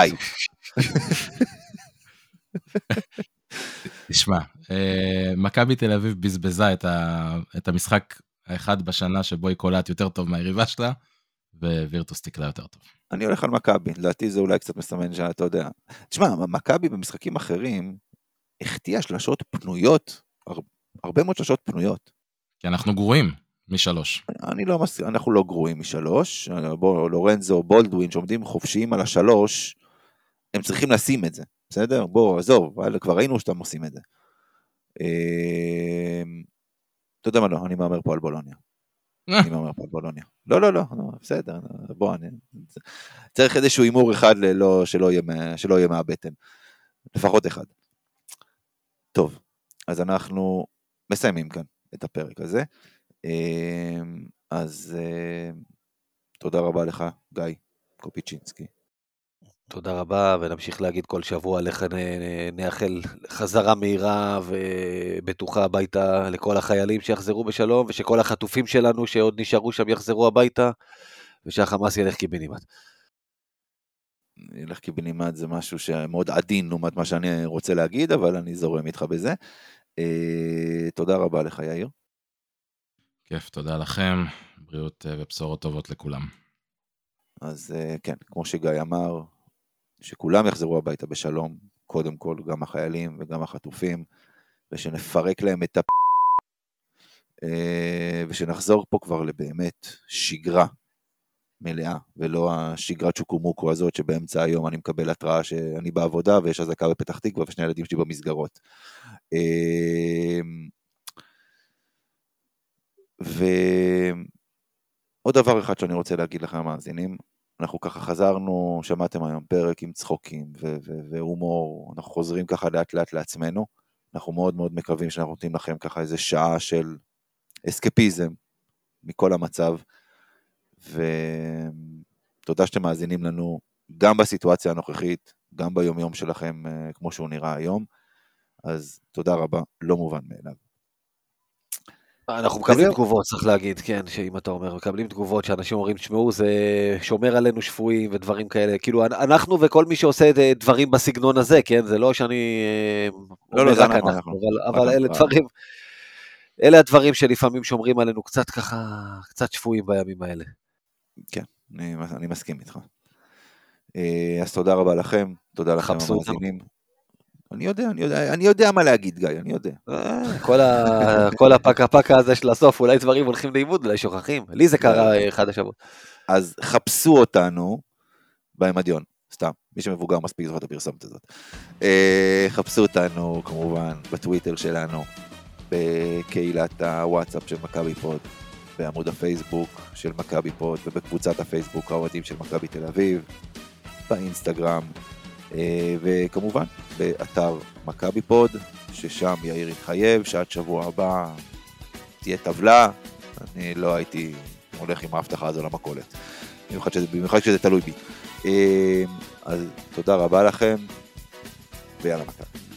Speaker 2: תשמע, אה, מכבי תל אביב בזבזה את, ה, את המשחק האחד בשנה שבו היא קולעת יותר טוב מהיריבה שלה, ווירטוס תקלע יותר טוב.
Speaker 1: אני הולך על מכבי, לדעתי זה אולי קצת מסמן שאתה יודע. תשמע, מכבי במשחקים אחרים החטיאה שלשות פנויות, הר- הרבה מאוד שלשות פנויות.
Speaker 2: כי אנחנו גרועים משלוש.
Speaker 1: אני לא מסכים, אנחנו לא גרועים משלוש. בוא, לורנזו, בולדווין, שעומדים חופשיים על השלוש, הם צריכים לשים את זה, בסדר? בוא, עזוב, כבר ראינו שאתם עושים את זה. אמ, אתה יודע מה לא, אני מהמר פה על בולוניה. אני מהמר פה על בולוניה. לא, לא, לא, בסדר, בוא, אני... צריך איזשהו הימור אחד ללא, שלא, יהיה, שלא יהיה מהבטן. לפחות אחד. טוב, אז אנחנו מסיימים כאן את הפרק הזה. אמ, אז אמ, תודה רבה לך, גיא קופיצ'ינסקי.
Speaker 3: תודה רבה, ונמשיך להגיד כל שבוע נ- נאחל חזרה מהירה ובטוחה הביתה לכל החיילים שיחזרו בשלום, ושכל החטופים שלנו שעוד נשארו שם יחזרו הביתה, ושהחמאס ילך קיבינימט.
Speaker 1: ילך קיבינימט זה משהו שמאוד עדין לעומת מה שאני רוצה להגיד, אבל אני זורם איתך בזה. אה, תודה רבה לך, יאיר.
Speaker 2: כיף, תודה לכם, בריאות אה, ובשורות טובות לכולם.
Speaker 1: אז אה, כן, כמו שגיא אמר, שכולם יחזרו הביתה בשלום, קודם כל, גם החיילים וגם החטופים, ושנפרק להם את הפ... אה, ושנחזור פה כבר לבאמת שגרה מלאה, ולא השגרת שוקומוקו הזאת שבאמצע היום אני מקבל התראה שאני בעבודה ויש אזעקה בפתח תקווה ושני הילדים שלי במסגרות. אה, ועוד דבר אחד שאני רוצה להגיד לכם המאזינים, אנחנו ככה חזרנו, שמעתם היום פרק עם צחוקים והומור, אנחנו חוזרים ככה לאט לאט לעצמנו, אנחנו מאוד מאוד מקווים שאנחנו נותנים לכם ככה איזה שעה של אסקפיזם מכל המצב, ותודה שאתם מאזינים לנו גם בסיטואציה הנוכחית, גם ביומיום שלכם אה, כמו שהוא נראה היום, אז תודה רבה, לא מובן מאליו.
Speaker 3: אנחנו מקבלים. תגובות, צריך להגיד, כן, שאם אתה אומר, מקבלים תגובות שאנשים אומרים, תשמעו, זה שומר עלינו שבויים ודברים כאלה, כאילו, אנ- אנחנו וכל מי שעושה אה, דברים בסגנון הזה, כן, זה לא שאני אה,
Speaker 1: לא, לא, זה
Speaker 3: רק
Speaker 1: אנחנו,
Speaker 3: אנחנו,
Speaker 1: אנחנו.
Speaker 3: אבל-
Speaker 1: רק
Speaker 3: אבל אלה
Speaker 1: אנחנו.
Speaker 3: דברים, אלה הדברים שלפעמים שומרים עלינו קצת ככה, קצת שבויים בימים האלה.
Speaker 1: אני, אני מסכים איתך. אה, אז תודה רבה לכם, תודה לכם. המאזינים. אני יודע, אני יודע, אני יודע מה להגיד, גיא, אני יודע.
Speaker 3: אה, כל הפקה פקה הזה של הסוף, אולי דברים הולכים לאיבוד, אולי שוכחים. לי זה קרה אה, אחד השבוע.
Speaker 1: אז חפשו אותנו במדיום, סתם, מי שמבוגר מספיק זוכר את הפרסומת הזאת. אה, חפשו אותנו כמובן בטוויטר שלנו, בקהילת הוואטסאפ של מכבי פוד, בעמוד הפייסבוק של מכבי פוד ובקבוצת הפייסבוק האוהדים של מכבי תל אביב, באינסטגרם, וכמובן באתר מכבי פוד, ששם יאיר התחייב שעד שבוע הבא תהיה טבלה, אני לא הייתי הולך עם ההבטחה הזו למכולת. במיוחד שזה, במיוחד כשזה תלוי בי. אה, אז תודה רבה לכם, ויאללה מכבי.